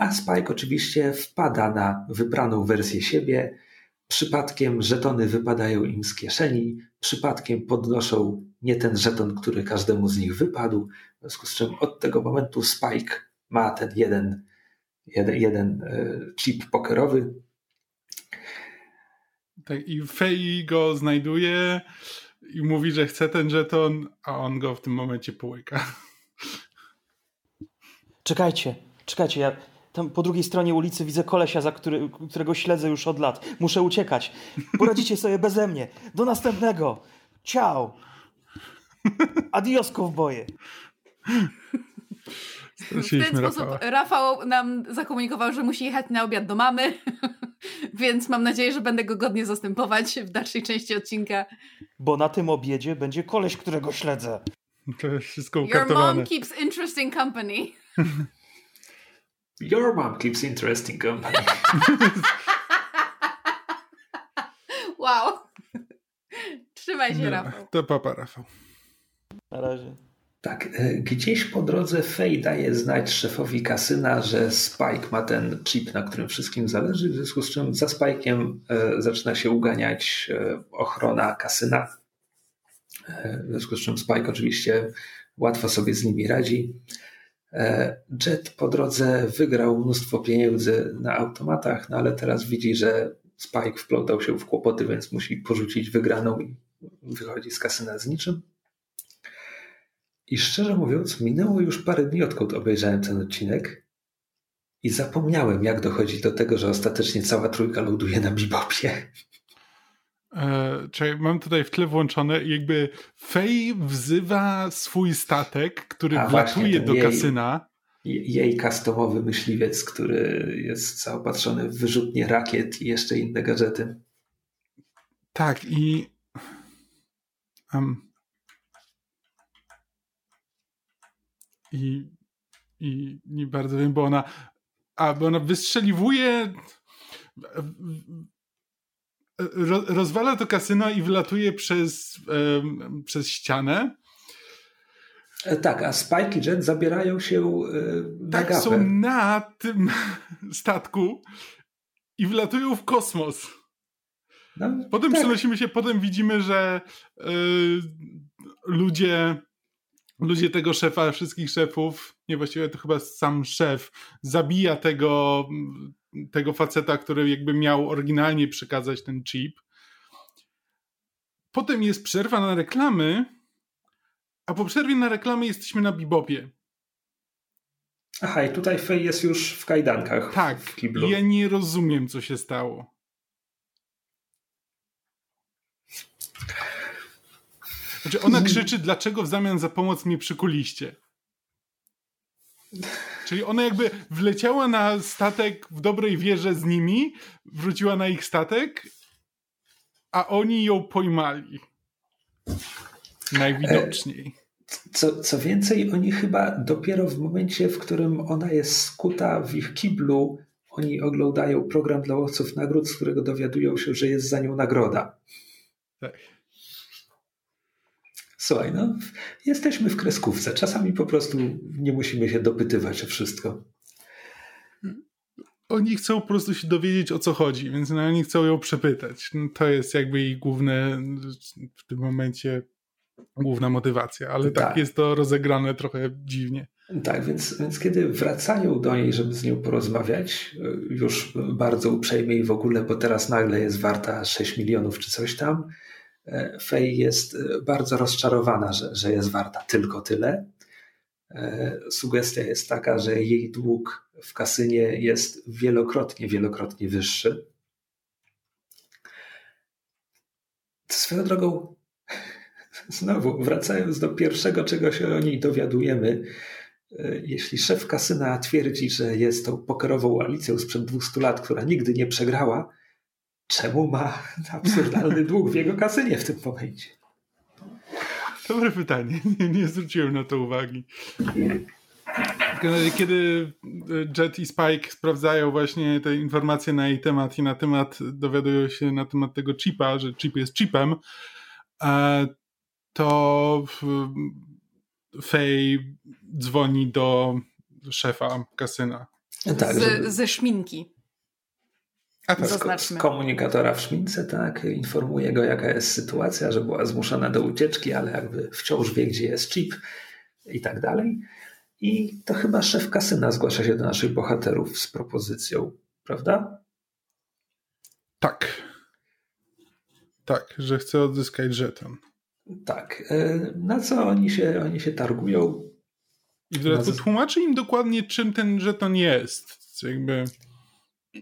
Speaker 3: a Spike oczywiście wpada na wybraną wersję siebie. Przypadkiem żetony wypadają im z kieszeni, przypadkiem podnoszą nie ten żeton, który każdemu z nich wypadł. W związku z czym od tego momentu Spike ma ten jeden, jeden, jeden e, chip pokerowy.
Speaker 1: Tak, i Fei go znajduje i mówi, że chce ten żeton, a on go w tym momencie połyka.
Speaker 2: Czekajcie, czekajcie, ja, tam po drugiej stronie ulicy widzę kolesia, za który, którego śledzę już od lat. Muszę uciekać. Poradzicie sobie beze mnie. Do następnego. Ciao. Adios, kowboje.
Speaker 4: W ten sposób Rafał nam zakomunikował, że musi jechać na obiad do mamy, więc mam nadzieję, że będę go godnie zastępować w dalszej części odcinka.
Speaker 2: Bo na tym obiedzie będzie koleś, którego śledzę.
Speaker 1: To jest wszystko ukartowane.
Speaker 4: Your mom keeps interesting company.
Speaker 3: Your mom keeps interesting company.
Speaker 4: wow. Trzymaj się, no, Rafał.
Speaker 1: To papa, Rafał.
Speaker 2: Na razie.
Speaker 3: Tak, e, gdzieś po drodze Faye daje znać szefowi kasyna, że Spike ma ten chip, na którym wszystkim zależy, w związku z czym za Spike'iem e, zaczyna się uganiać e, ochrona kasyna. W związku z czym Spike oczywiście łatwo sobie z nimi radzi. Jet po drodze wygrał mnóstwo pieniędzy na automatach, no ale teraz widzi, że Spike wplątał się w kłopoty, więc musi porzucić wygraną i wychodzi z kasyna z niczym. I szczerze mówiąc, minęło już parę dni, odkąd obejrzałem ten odcinek i zapomniałem, jak dochodzi do tego, że ostatecznie cała trójka ląduje na bibopie.
Speaker 1: E, czyli mam tutaj w tle włączone, jakby Fej wzywa swój statek, który A, wlatuje do jej, kasyna.
Speaker 3: Jej customowy myśliwiec, który jest zaopatrzony w wyrzutnie rakiet i jeszcze inne gadżety.
Speaker 1: Tak, i. Um, i, i nie bardzo wiem, bo ona. A, bo ona wystrzeliwuje rozwala to kasyno i wylatuje przez, um, przez ścianę.
Speaker 3: E, tak, a Spike i Jet zabierają się na
Speaker 1: Tak,
Speaker 3: gapę.
Speaker 1: są na tym statku i wlatują w kosmos. No, potem tak. przenosimy się, potem widzimy, że y, ludzie, ludzie tego szefa, wszystkich szefów, nie właściwie to chyba sam szef, zabija tego tego faceta, który jakby miał oryginalnie przekazać ten chip. Potem jest przerwa na reklamy, a po przerwie na reklamy jesteśmy na Bibopie.
Speaker 3: Aha, i tutaj Fej jest już w kajdankach.
Speaker 1: Tak,
Speaker 3: w kiblu.
Speaker 1: ja nie rozumiem, co się stało. Znaczy ona krzyczy, dlaczego w zamian za pomoc mnie przykuliście? Czyli ona jakby wleciała na statek w dobrej wierze z nimi, wróciła na ich statek, a oni ją pojmali. Najwidoczniej.
Speaker 3: Co, co więcej, oni chyba dopiero w momencie, w którym ona jest skuta w ich kiblu, oni oglądają program dla łowców nagród, z którego dowiadują się, że jest za nią nagroda.
Speaker 1: Tak.
Speaker 3: Słuchaj, no, jesteśmy w kreskówce. Czasami po prostu nie musimy się dopytywać o wszystko.
Speaker 1: Oni chcą po prostu się dowiedzieć o co chodzi, więc no, oni chcą ją przepytać. No, to jest jakby jej główne w tym momencie główna motywacja, ale tak, tak jest to rozegrane trochę dziwnie.
Speaker 3: Tak, więc, więc kiedy wracają do niej, żeby z nią porozmawiać, już bardzo uprzejmie i w ogóle, bo teraz nagle jest warta 6 milionów czy coś tam, Fej jest e, bardzo rozczarowana, że, że jest warta tylko tyle. E, sugestia jest taka, że jej dług w kasynie jest wielokrotnie, wielokrotnie wyższy. Swoją drogą, znowu wracając do pierwszego, czego się o niej dowiadujemy, e, jeśli szef kasyna twierdzi, że jest tą pokerową Alicją sprzed 200 lat, która nigdy nie przegrała, czemu ma absurdalny dług w jego kasynie w tym momencie?
Speaker 1: Dobre pytanie. Nie, nie zwróciłem na to uwagi. Kiedy Jet i Spike sprawdzają właśnie te informacje na jej temat i na temat, dowiadują się na temat tego chipa, że chip jest chipem, e, to Faye dzwoni do szefa kasyna.
Speaker 4: Tak, z, ze szminki.
Speaker 3: A tak, z, z komunikatora w szmince, tak, informuje go jaka jest sytuacja, że była zmuszona do ucieczki, ale jakby wciąż wie, gdzie jest chip i tak dalej. I to chyba szef kasyna zgłasza się do naszych bohaterów z propozycją, prawda?
Speaker 1: Tak. Tak, że chce odzyskać żeton.
Speaker 3: Tak. E, na co oni się, oni się targują?
Speaker 1: I w dodatku tłumaczy im dokładnie, czym ten żeton jest. Jakby...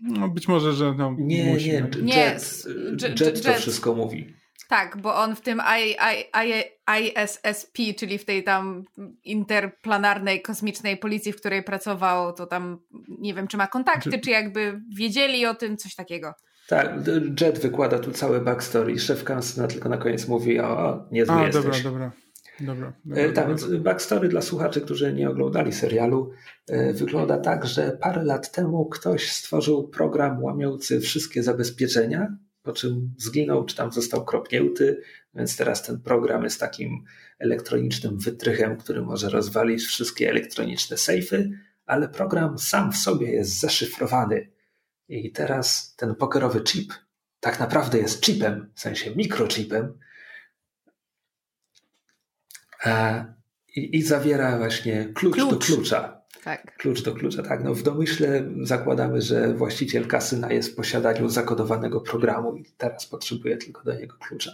Speaker 1: No być może, że no,
Speaker 3: nie,
Speaker 1: musi.
Speaker 3: Nie, jet, nie, jet, jet to wszystko mówi.
Speaker 4: Tak, bo on w tym I, I, I, ISSP, czyli w tej tam interplanarnej kosmicznej policji, w której pracował, to tam nie wiem, czy ma kontakty, czy jakby wiedzieli o tym, coś takiego.
Speaker 3: Tak, Jet wykłada tu całe backstory. Szef kanclerza tylko na koniec mówi, o, niezły A, jesteś.
Speaker 1: dobra, dobra. Dobra, dobra,
Speaker 3: e, tak, więc backstory dla słuchaczy, którzy nie oglądali serialu, e, wygląda tak, że parę lat temu ktoś stworzył program łamiący wszystkie zabezpieczenia, po czym zginął, czy tam został kropnięty, więc teraz ten program jest takim elektronicznym wytrychem, który może rozwalić wszystkie elektroniczne sejfy, ale program sam w sobie jest zaszyfrowany. I teraz ten pokerowy chip tak naprawdę jest chipem, w sensie mikrochipem, i, i zawiera właśnie klucz, klucz, do klucza.
Speaker 4: Tak.
Speaker 3: Klucz do klucza, tak. No w domyśle zakładamy, że właściciel kasyna jest w posiadaniu zakodowanego programu i teraz potrzebuje tylko do niego klucza.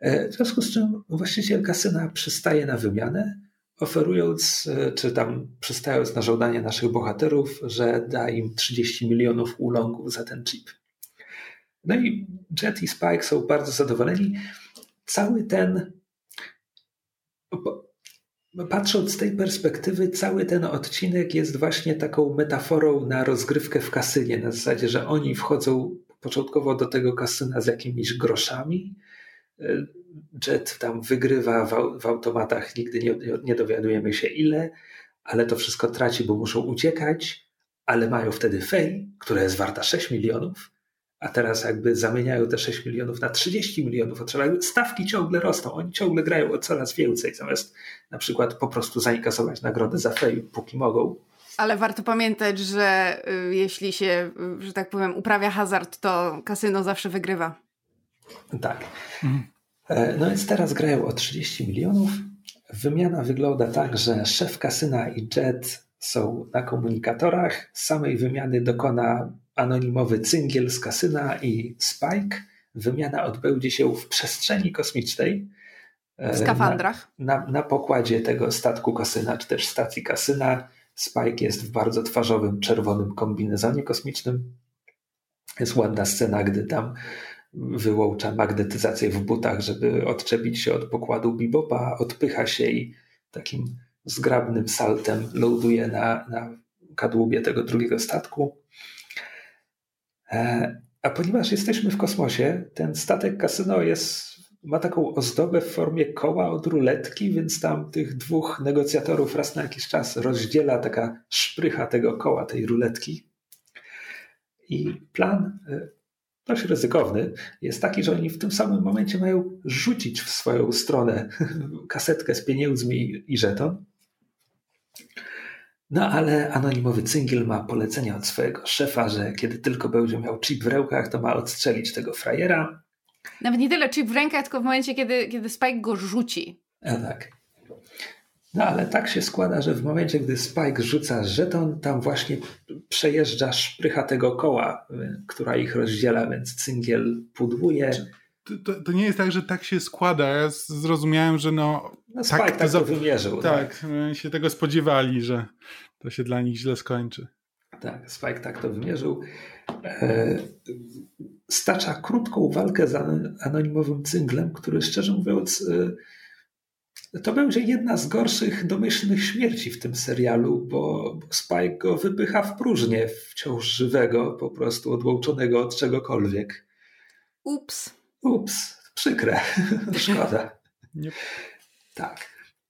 Speaker 3: E, w związku z czym właściciel kasyna przystaje na wymianę, oferując, e, czy tam przystając na żądanie naszych bohaterów, że da im 30 milionów ulongów za ten chip. No i Jet i Spike są bardzo zadowoleni. Cały ten Patrząc z tej perspektywy, cały ten odcinek jest właśnie taką metaforą na rozgrywkę w kasynie. Na zasadzie, że oni wchodzą początkowo do tego kasyna z jakimiś groszami. Jet tam wygrywa w, w automatach, nigdy nie, nie dowiadujemy się ile, ale to wszystko traci, bo muszą uciekać, ale mają wtedy fej, która jest warta 6 milionów a teraz jakby zamieniają te 6 milionów na 30 milionów, trzeba, stawki ciągle rosną, oni ciągle grają o coraz więcej, zamiast na przykład po prostu zainkasować nagrodę za fame, póki mogą.
Speaker 4: Ale warto pamiętać, że y, jeśli się, y, że tak powiem, uprawia hazard, to kasyno zawsze wygrywa.
Speaker 3: Tak. Mhm. E, no więc teraz grają o 30 milionów. Wymiana wygląda tak, że szef kasyna i Jet są na komunikatorach. Samej wymiany dokona anonimowy cyngiel z kasyna i Spike. Wymiana odbędzie się w przestrzeni kosmicznej.
Speaker 4: W skafandrach.
Speaker 3: Na, na, na pokładzie tego statku kasyna, czy też stacji kasyna. Spike jest w bardzo twarzowym, czerwonym kombinezonie kosmicznym. Jest ładna scena, gdy tam wyłącza magnetyzację w butach, żeby odczepić się od pokładu bibopa, odpycha się i takim zgrabnym saltem ląduje na, na kadłubie tego drugiego statku. E, a ponieważ jesteśmy w kosmosie, ten statek kasyno jest, ma taką ozdobę w formie koła od ruletki, więc tam tych dwóch negocjatorów raz na jakiś czas rozdziela taka szprycha tego koła, tej ruletki. I plan e, dość ryzykowny jest taki, że oni w tym samym momencie mają rzucić w swoją stronę kasetkę z pieniędzmi i żeton. No ale anonimowy cyngiel ma polecenie od swojego szefa, że kiedy tylko będzie miał chip w rękach, to ma odstrzelić tego frajera.
Speaker 4: Nawet nie tyle chip w rękach, tylko w momencie, kiedy, kiedy Spike go rzuci.
Speaker 3: A tak. No ale tak się składa, że w momencie, gdy Spike rzuca żeton, tam właśnie przejeżdża szprycha tego koła, która ich rozdziela, więc cyngiel pudłuje.
Speaker 1: To, to, nie jest tak, że tak się składa. Ja zrozumiałem, że no.
Speaker 3: no Spike tak, tak to, wymierzył.
Speaker 1: Tak, tak, się tego spodziewali, że to się dla nich źle skończy.
Speaker 3: Tak, Spike tak to wymierzył. E, stacza krótką walkę z anonimowym cynglem, który szczerze mówiąc. E, to będzie jedna z gorszych domyślnych śmierci w tym serialu, bo, bo Spike go wypycha w próżnię wciąż żywego, po prostu odłączonego od czegokolwiek.
Speaker 4: Ups.
Speaker 3: Ups, przykre, szkoda. Nie. Tak,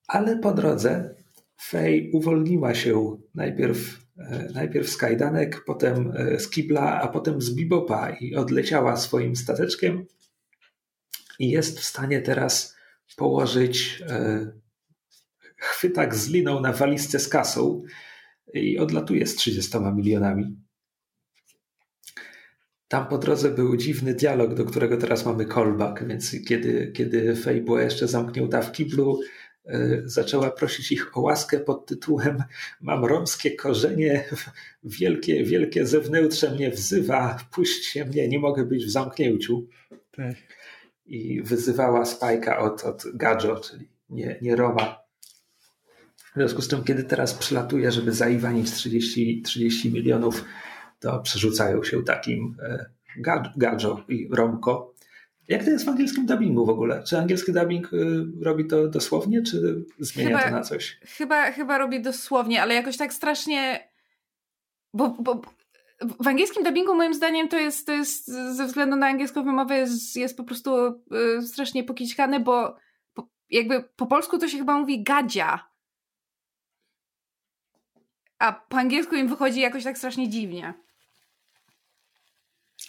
Speaker 3: ale po drodze Faye uwolniła się najpierw, e, najpierw z kajdanek, potem e, z kibla, a potem z bibopa i odleciała swoim stateczkiem i jest w stanie teraz położyć e, chwytak z liną na walizce z kasą i odlatuje z 30 milionami. Tam po drodze był dziwny dialog, do którego teraz mamy callback, więc kiedy, kiedy Fej była jeszcze zamknięta w kiblu, e, zaczęła prosić ich o łaskę pod tytułem Mam romskie korzenie, wielkie, wielkie zewnętrze mnie wzywa, puśćcie mnie, nie mogę być w zamknięciu. Tak. I wyzywała Spajka od, od Gadżo, czyli nie, nie Roma. W związku z czym, kiedy teraz przylatuje, żeby zaiwanić 30, 30 milionów to przerzucają się takim e, Gadżo i Romko. Jak to jest w angielskim dubbingu w ogóle? Czy angielski dubbing y, robi to dosłownie, czy zmienia chyba, to na coś?
Speaker 4: Chyba, chyba robi dosłownie, ale jakoś tak strasznie. Bo, bo w angielskim dubbingu moim zdaniem to jest, to jest ze względu na angielską wymowę jest, jest po prostu y, strasznie pokićkane, bo po, jakby po polsku to się chyba mówi gadzia. A po angielsku im wychodzi jakoś tak strasznie dziwnie.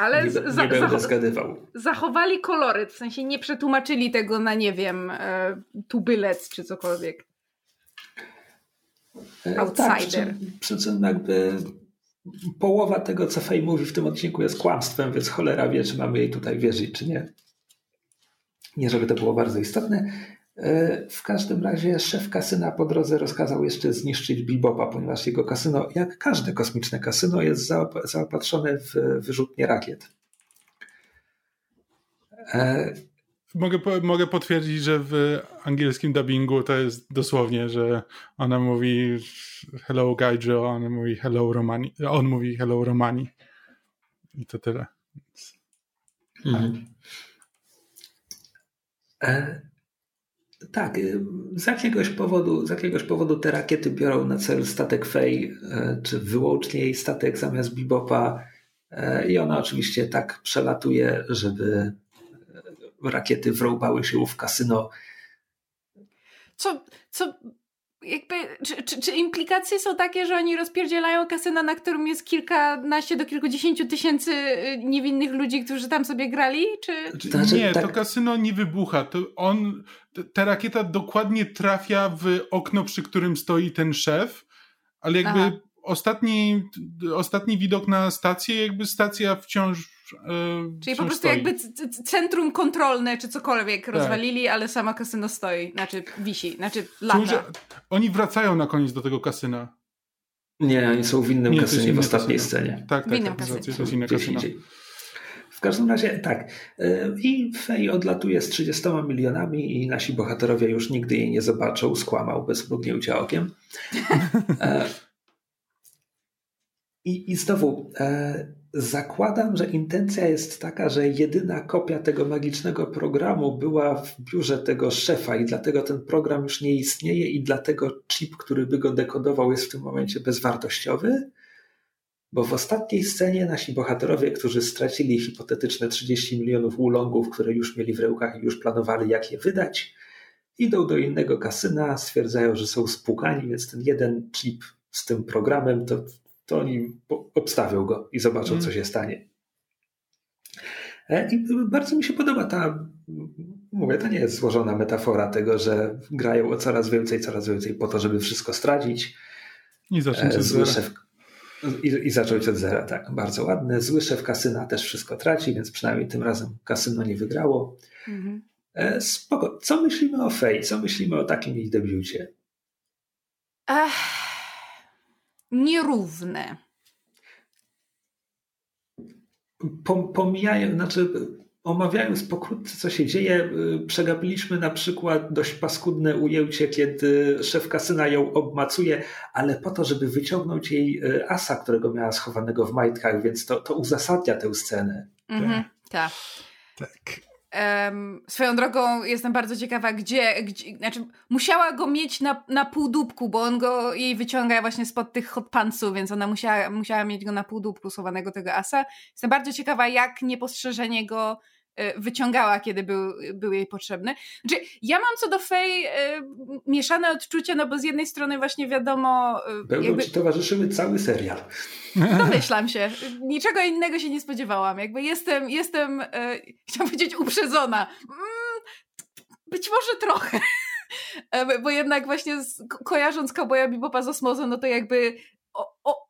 Speaker 3: Ale nie, za, nie będę zgadywał.
Speaker 4: Zachowali koloryt, w sensie nie przetłumaczyli tego na, nie wiem, e, tubylec czy cokolwiek.
Speaker 3: E, Outsider. Tak, przy, czym, przy czym jakby połowa tego, co Fej mówi w tym odcinku jest kłamstwem, więc cholera wie, czy mamy jej tutaj wierzyć, czy nie. Nie, żeby to było bardzo istotne. E, w każdym razie szef kasyna po drodze rozkazał jeszcze zniszczyć Bibopa, ponieważ jego kasyno, jak każde kosmiczne kasyno, jest zaopatrzone w wyrzutnie rakiet.
Speaker 1: E... Mogę, mogę potwierdzić, że w angielskim dubbingu to jest dosłownie, że ona mówi hello Gaidro, on mówi hello Romani, on mówi hello Romani. I to tyle. Mhm.
Speaker 3: E tak, y, z jakiegoś powodu, z jakiegoś powodu te rakiety biorą na cel statek Fej, y, czy wyłącznie jej statek zamiast Bibopa. Y, I ona oczywiście tak przelatuje, żeby rakiety wrąbały się w kasyno.
Speaker 4: Co, co jakby, czy, czy, czy, implikacje są takie, że oni rozpierdzielają kasyno, na którym jest kilkanaście do kilkudziesięciu tysięcy y, niewinnych ludzi, którzy tam sobie grali? Czy...
Speaker 1: Znaczy, nie, tak. to kasyno nie wybucha. To on, ta rakieta dokładnie trafia w okno, przy którym stoi ten szef, ale jakby ostatni, ostatni widok na stację, jakby stacja wciąż
Speaker 4: Yy, Czyli po prostu stoi. jakby centrum kontrolne czy cokolwiek tak. rozwalili, ale sama kasyno stoi, znaczy wisi, znaczy lata.
Speaker 1: oni wracają na koniec do tego kasyna.
Speaker 3: Nie, oni są w innym Nie, kasynie w ostatniej kasyno. scenie.
Speaker 1: Tak, tak, w innym tak, kasynie. to jest inne kasyno.
Speaker 3: W każdym razie tak. Y, I Fej odlatuje z 30 milionami i nasi bohaterowie już nigdy jej nie zobaczą. Skłamał bez mrugnięcia okiem. I, I znowu, e, Zakładam, że intencja jest taka, że jedyna kopia tego magicznego programu była w biurze tego szefa i dlatego ten program już nie istnieje i dlatego chip, który by go dekodował jest w tym momencie bezwartościowy. Bo w ostatniej scenie nasi bohaterowie, którzy stracili hipotetyczne 30 milionów ulongów, które już mieli w rękach i już planowali jak je wydać, idą do innego kasyna, stwierdzają, że są spłukani, więc ten jeden chip z tym programem to to oni obstawią go i zobaczą, mm. co się stanie. E, I bardzo mi się podoba ta, mówię, to nie jest złożona metafora tego, że grają o coraz więcej, coraz więcej po to, żeby wszystko stracić.
Speaker 1: I zacząć od zera. Szef,
Speaker 3: i, I zacząć od zera, tak. Bardzo ładne. Zły szef kasyna też wszystko traci, więc przynajmniej tym razem kasyno nie wygrało. Mhm. E, spoko. Co myślimy o Fej? Co myślimy o takim jej debiucie?
Speaker 4: Ech nierówne.
Speaker 3: Pomijają, znaczy omawiając pokrótce, co się dzieje, y, przegapiliśmy na przykład dość paskudne ujęcie, kiedy szef kasyna ją obmacuje, ale po to, żeby wyciągnąć jej y, asa, którego miała schowanego w majtkach, więc to, to uzasadnia tę scenę.
Speaker 4: Mhm, tak. tak. Um, swoją drogą jestem bardzo ciekawa, gdzie, gdzie znaczy musiała go mieć na, na bo on go jej wyciąga właśnie spod tych hot pantsów, więc ona musiała, musiała mieć go na półdubku schowanego tego asa. Jestem bardzo ciekawa, jak niepostrzeżenie go wyciągała, kiedy był, był jej potrzebny. Znaczy, ja mam co do Fej y, mieszane odczucia, no bo z jednej strony właśnie wiadomo...
Speaker 3: Y, Będą jakby... ci towarzyszymy cały serial.
Speaker 4: Domyślam się. Niczego innego się nie spodziewałam. Jakby jestem, jestem chciałam powiedzieć uprzedzona. Mm, być może trochę. bo jednak właśnie z, kojarząc Cowboya Bebopa z Osmozą, no to jakby o, o,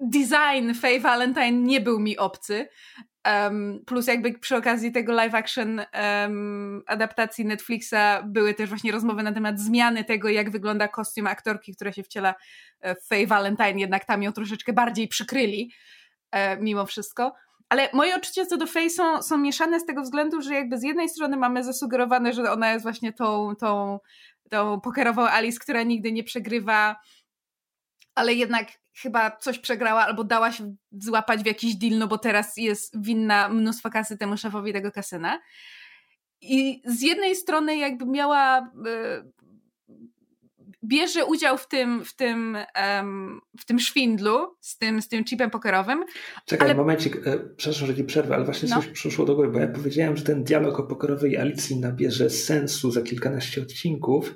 Speaker 4: design Faye Valentine nie był mi obcy. Um, plus jakby przy okazji tego live action um, adaptacji Netflixa były też właśnie rozmowy na temat zmiany tego, jak wygląda kostium aktorki, która się wciela e, w Faye Valentine, jednak tam ją troszeczkę bardziej przykryli e, mimo wszystko. Ale moje odczucia co do Faye są, są mieszane z tego względu, że jakby z jednej strony mamy zasugerowane, że ona jest właśnie tą, tą, tą pokerową Alice, która nigdy nie przegrywa, ale jednak chyba coś przegrała albo dała się złapać w jakiś deal, no bo teraz jest winna mnóstwo kasy temu szefowi tego kasyna. I z jednej strony jakby miała bierze udział w tym, w tym, w tym szwindlu z tym, z tym chipem pokerowym.
Speaker 3: Czekaj, ale... momencik, e, przepraszam, że ci przerwę, ale właśnie no. coś przyszło do głowy, bo ja powiedziałem, że ten dialog o pokerowej Alicji nabierze sensu za kilkanaście odcinków,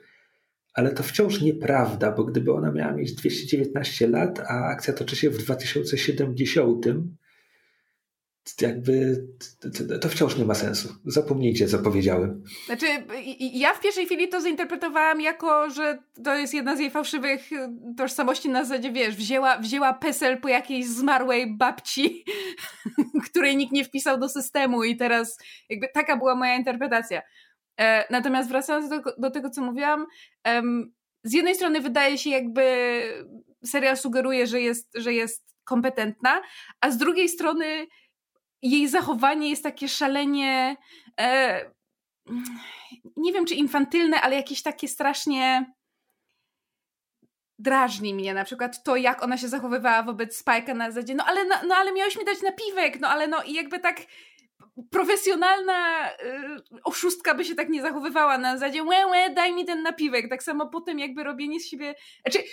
Speaker 3: ale to wciąż nieprawda, bo gdyby ona miała mieć 219 lat, a akcja toczy się w 2070, jakby to wciąż nie ma sensu. Zapomnijcie, co powiedziałem.
Speaker 4: Znaczy, ja w pierwszej chwili to zinterpretowałam jako, że to jest jedna z jej fałszywych y, tożsamości na zasadzie, wiesz, wzięła, wzięła PESEL po jakiejś zmarłej babci, której nikt nie wpisał do systemu i teraz jakby taka była moja interpretacja. E, natomiast wracając do, do tego, co mówiłam, z jednej strony wydaje się jakby serial sugeruje, że jest, że jest kompetentna, a z drugiej strony jej zachowanie jest takie szalenie e, nie wiem czy infantylne, ale jakieś takie strasznie drażni mnie. Na przykład to, jak ona się zachowywała wobec Spike'a na zasadzie, no ale, no, no ale miałeś mi dać napiwek, no ale no i jakby tak profesjonalna y, oszustka by się tak nie zachowywała na zasadzie łe, łe, daj mi ten napiwek. Tak samo potem jakby robienie z siebie... Znaczy,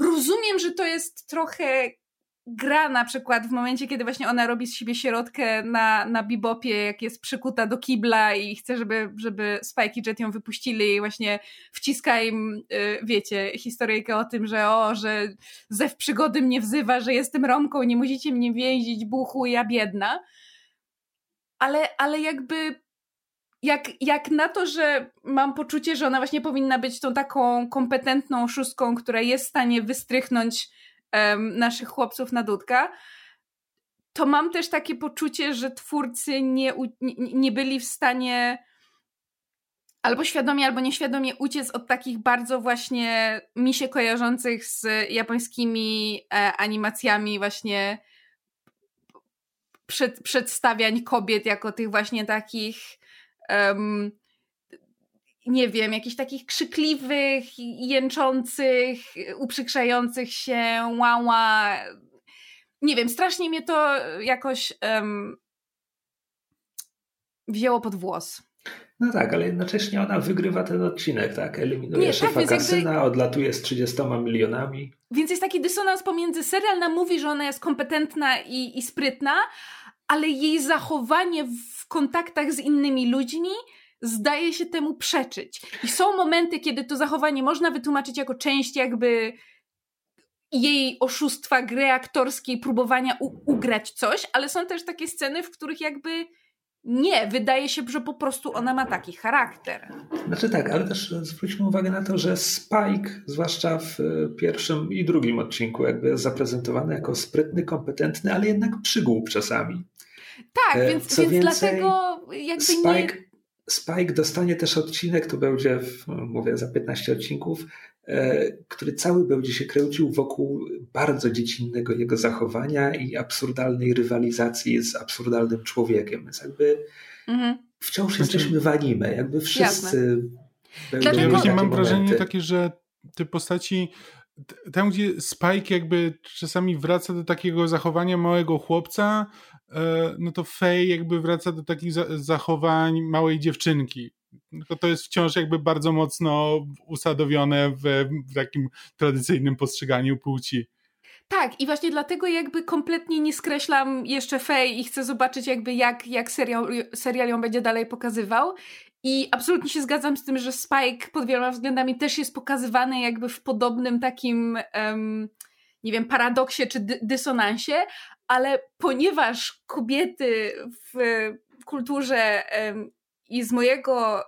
Speaker 4: rozumiem, że to jest trochę gra na przykład w momencie, kiedy właśnie ona robi z siebie środkę na, na bebopie, jak jest przykuta do kibla i chce, żeby, żeby Spike i Jet ją wypuścili i właśnie wciska im, y, wiecie, historyjkę o tym, że o, że zew przygody mnie wzywa, że jestem Romką, nie musicie mnie więzić, buchu, ja biedna ale, ale jakby jak, jak na to, że mam poczucie, że ona właśnie powinna być tą taką kompetentną szóstką, która jest w stanie wystrychnąć um, naszych chłopców na dudka, to mam też takie poczucie, że twórcy nie, nie, nie byli w stanie albo świadomie, albo nieświadomie uciec od takich bardzo właśnie mi się kojarzących z japońskimi e, animacjami właśnie przed, przedstawiań kobiet jako tych właśnie takich um, nie wiem, jakichś takich krzykliwych, jęczących, uprzykrzających się, łała. nie wiem, strasznie mnie to jakoś um, wzięło pod włos.
Speaker 3: No tak, ale jednocześnie ona wygrywa ten odcinek, tak? Eliminuje nie, szefa tak, kasyna, jakby... odlatuje z 30 milionami.
Speaker 4: Więc jest taki dysonans pomiędzy serial nam mówi, że ona jest kompetentna i, i sprytna, ale jej zachowanie w kontaktach z innymi ludźmi zdaje się temu przeczyć. I są momenty, kiedy to zachowanie można wytłumaczyć jako część jakby jej oszustwa, gry aktorskiej, próbowania ugrać coś, ale są też takie sceny, w których jakby nie, wydaje się, że po prostu ona ma taki charakter.
Speaker 3: Znaczy tak, ale też zwróćmy uwagę na to, że Spike, zwłaszcza w e, pierwszym i drugim odcinku, jakby jest zaprezentowany jako sprytny, kompetentny, ale jednak przygłup czasami.
Speaker 4: Tak, e, więc, więc więcej, dlatego jakby
Speaker 3: Spike,
Speaker 4: nie...
Speaker 3: Spike dostanie też odcinek, to będzie, w, mówię, za 15 odcinków, E, który cały będzie się kręcił wokół bardzo dziecinnego jego zachowania i absurdalnej rywalizacji z absurdalnym człowiekiem. Więc jakby mhm. wciąż znaczy, jesteśmy w anime, jakby wszyscy...
Speaker 1: Dlatego... Ja właśnie mam wrażenie takie, że te postaci tam, gdzie Spike jakby czasami wraca do takiego zachowania małego chłopca, no to Faye jakby wraca do takich zachowań małej dziewczynki tylko to jest wciąż jakby bardzo mocno usadowione w, w takim tradycyjnym postrzeganiu płci.
Speaker 4: Tak, i właśnie dlatego jakby kompletnie nie skreślam jeszcze Fej i chcę zobaczyć jakby jak, jak serial, serial ją będzie dalej pokazywał. I absolutnie się zgadzam z tym, że Spike pod wieloma względami też jest pokazywany jakby w podobnym takim, um, nie wiem, paradoksie czy dy dysonansie, ale ponieważ kobiety w kulturze i z mojego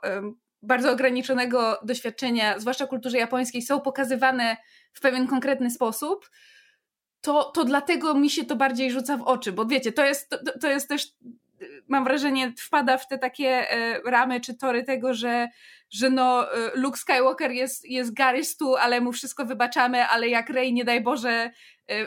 Speaker 4: bardzo ograniczonego doświadczenia, zwłaszcza kulturze japońskiej, są pokazywane w pewien konkretny sposób, to, to dlatego mi się to bardziej rzuca w oczy, bo wiecie, to jest, to, to jest też, mam wrażenie, wpada w te takie e, ramy czy tory tego, że, że no e, Luke Skywalker jest, jest garystu, ale mu wszystko wybaczamy, ale jak Rey, nie daj Boże, e,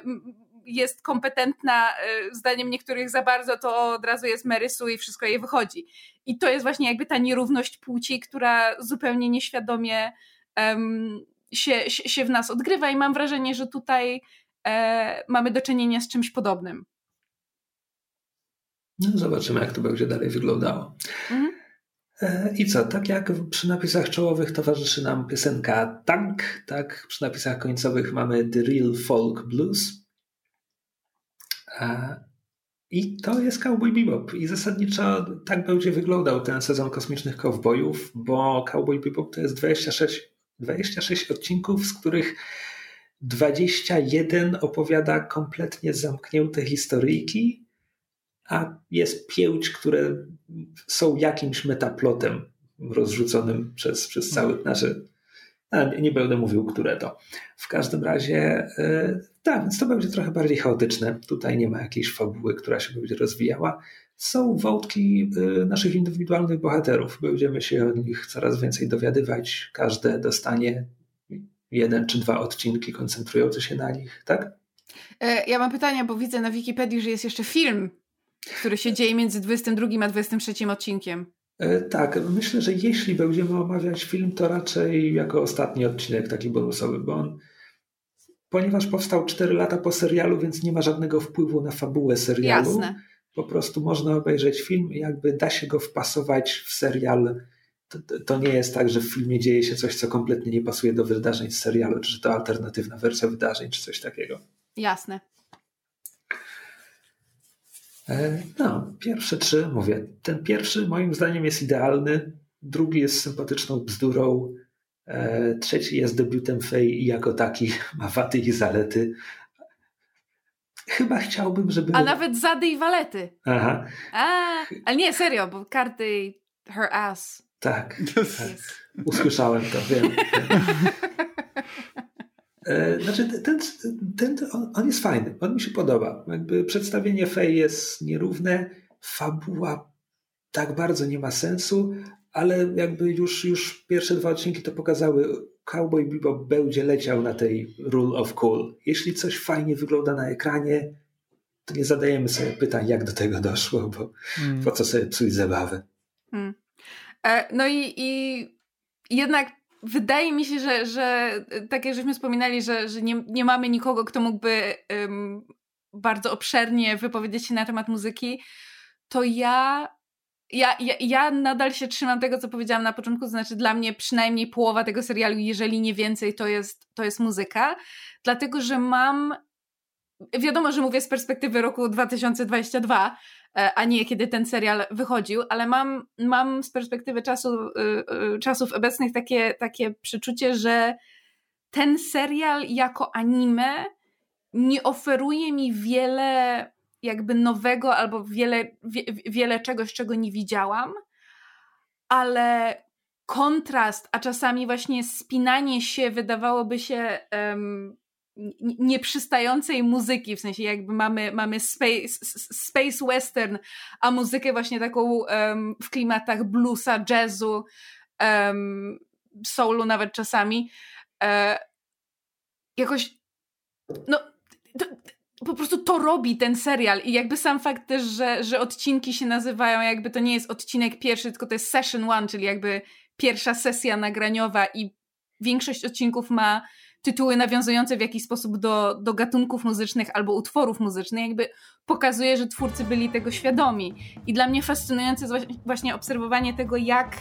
Speaker 4: jest kompetentna, y, zdaniem niektórych za bardzo, to od razu jest Merysu i wszystko jej wychodzi. I to jest właśnie jakby ta nierówność płci, która zupełnie nieświadomie um, się, się w nas odgrywa i mam wrażenie, że tutaj e, mamy do czynienia z czymś podobnym.
Speaker 3: No, zobaczymy, jak to będzie dalej wyglądało. Mhm. E, I co, tak jak przy napisach czołowych towarzyszy nam piosenka Tank, tak przy napisach końcowych mamy The Real Folk Blues. I to jest Cowboy Bebop. I zasadniczo tak będzie wyglądał ten sezon kosmicznych kowbojów, bo Cowboy Bebop to jest 26, 26 odcinków, z których 21 opowiada kompletnie zamknięte historyjki, a jest pięć, które są jakimś metaplotem rozrzuconym przez, przez cały, znaczy nie będę mówił, które to. W każdym razie, e, tak, więc to będzie trochę bardziej chaotyczne. Tutaj nie ma jakiejś fabuły, która się będzie rozwijała. Są wątki e, naszych indywidualnych bohaterów. Będziemy się o nich coraz więcej dowiadywać. Każde dostanie jeden czy dwa odcinki koncentrujące się na nich, tak?
Speaker 4: E, ja mam pytanie, bo widzę na Wikipedii, że jest jeszcze film, który się dzieje między 22 a 23 odcinkiem.
Speaker 3: E, tak, myślę, że jeśli będziemy omawiać film, to raczej jako ostatni odcinek taki bonusowy, bo on, ponieważ powstał 4 lata po serialu, więc nie ma żadnego wpływu na fabułę serialu.
Speaker 4: Jasne.
Speaker 3: Po prostu można obejrzeć film i jakby da się go wpasować w serial. To, to, nie jest tak, że w filmie dzieje się coś, co kompletnie nie pasuje do wydarzeń z serialu, czy to alternatywna wersja wydarzeń, czy coś takiego.
Speaker 4: Jasne.
Speaker 3: E, no, pierwsze trzy, mówię, ten pierwszy moim zdaniem jest idealny, drugi jest sympatyczną bzdurą, e, trzeci jest debiutem Fej i jako taki ma wady i zalety. Chyba chciałbym, żeby...
Speaker 4: A nawet zady i walety.
Speaker 3: Aha.
Speaker 4: A, ale nie, serio, bo karty her ass.
Speaker 3: Tak. tak. Usłyszałem to, wiem. E, znaczy, ten, ten, on jest fajny, on mi się podoba. Jakby przedstawienie Fej jest nierówne, fabuła tak bardzo nie ma sensu, ale jakby już, już pierwsze dwa odcinki to pokazały, Cowboy Bebop będzie leciał na tej rule of cool. Jeśli coś fajnie wygląda na ekranie, to nie zadajemy sobie pytań, jak do tego doszło, bo hmm. po co sobie psuć zabawę. Hmm.
Speaker 4: E, no i, i jednak wydaje mi się, że, że tak jak żeśmy wspominali, że, że nie, nie mamy nikogo, kto mógłby um, bardzo obszernie wypowiedzieć się na temat muzyki, to ja ja, ja, ja nadal się trzymam tego, co powiedziałam na początku, to znaczy dla mnie przynajmniej połowa tego serialu, jeżeli nie więcej, to jest, to jest muzyka, dlatego że mam. Wiadomo, że mówię z perspektywy roku 2022, e, a nie kiedy ten serial wychodził, ale mam, mam z perspektywy czasu, y, y, czasów obecnych takie, takie przeczucie, że ten serial jako anime nie oferuje mi wiele jakby nowego albo wiele, wie, wiele czegoś, czego nie widziałam, ale kontrast, a czasami właśnie spinanie się wydawałoby się um, nieprzystającej muzyki, w sensie jakby mamy, mamy space, space western, a muzykę właśnie taką um, w klimatach bluesa, jazzu, um, soulu nawet czasami. E, jakoś no to, po prostu to robi ten serial i jakby sam fakt też, że, że odcinki się nazywają, jakby to nie jest odcinek pierwszy, tylko to jest session one, czyli jakby pierwsza sesja nagraniowa i większość odcinków ma tytuły nawiązujące w jakiś sposób do, do gatunków muzycznych albo utworów muzycznych, jakby pokazuje, że twórcy byli tego świadomi. I dla mnie fascynujące jest właśnie obserwowanie tego, jak,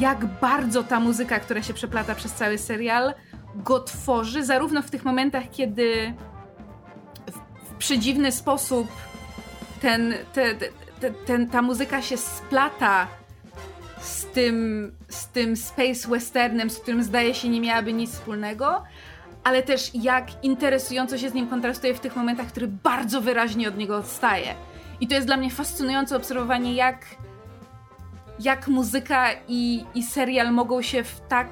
Speaker 4: jak bardzo ta muzyka, która się przeplata przez cały serial, go tworzy, zarówno w tych momentach, kiedy przedziwny sposób ten, te, te, ten, ta muzyka się splata tym, z tym space westernem, z którym zdaje się nie miałaby nic wspólnego, ale też jak interesująco się z nim kontrastuje w tych momentach, który bardzo wyraźnie od niego odstaje. I to jest dla mnie fascynujące obserwowanie, jak, jak muzyka i, i serial mogą się w tak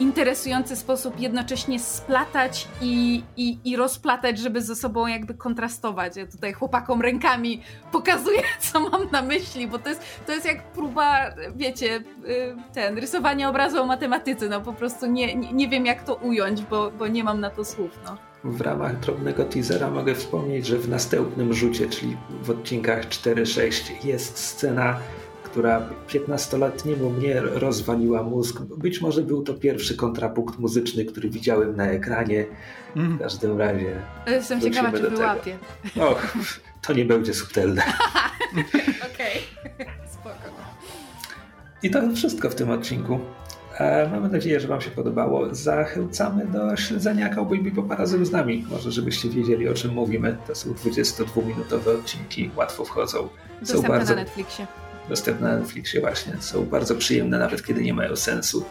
Speaker 4: interesujący sposób jednocześnie splatać i, i, i rozplatać, żeby ze sobą jakby kontrastować. Ja tutaj chłopakom rękami pokazuję, co mam na myśli, bo to jest, to jest jak próba, wiecie, y, ten, rysowanie obrazu o matematyce, no po prostu nie, nie, nie wiem jak to ująć, bo, bo nie mam na to słów, no.
Speaker 3: W ramach drobnego teasera mogę wspomnieć, że w następnym rzucie, czyli w odcinkach 4-6 jest scena która 15-letniemu mnie rozwaliła mózg. Być może był to pierwszy kontrapunkt muzyczny, który widziałem na ekranie. W mhm. każdym razie.
Speaker 4: Jestem ciekawa, czy wyłapie.
Speaker 3: Och, to nie będzie subtelne.
Speaker 4: Okej, spoko.
Speaker 3: I to wszystko w tym odcinku. E, mamy nadzieję, że Wam się podobało. Zachęcamy do śledzenia Cowboy Bebop razem z nami. Może żebyście wiedzieli, o czym mówimy. To są 22-minutowe odcinki, łatwo wchodzą.
Speaker 4: Dostępne są bardzo... na Netflixie
Speaker 3: dostępne na Netflixie właśnie. Są bardzo przyjemne, nawet kiedy nie mają sensu.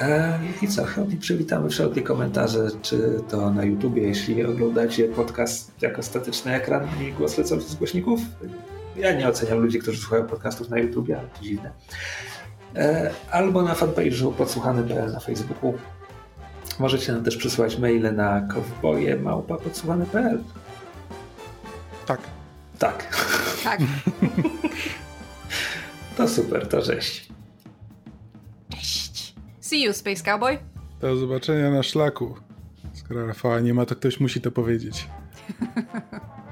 Speaker 3: E, I co, chętnie przywitamy wszelkie komentarze, czy to na YouTubie, jeśli oglądacie podcast jako statyczny ekran i głos lecący z głośników. Ja nie oceniam ludzi, którzy słuchają podcastów na YouTubie, ale to dziwne. E, albo na fanpage'u podsłuchany.pl na Facebooku. Możecie nam też przysłać maile na kowboje.podsłuchany.pl
Speaker 1: Tak.
Speaker 3: Tak.
Speaker 4: Tak.
Speaker 3: To super, to cześć.
Speaker 4: Cześć. See you, Space Cowboy.
Speaker 1: Do zobaczenia na szlaku. Skoro Rafała nie ma, to ktoś musi to powiedzieć.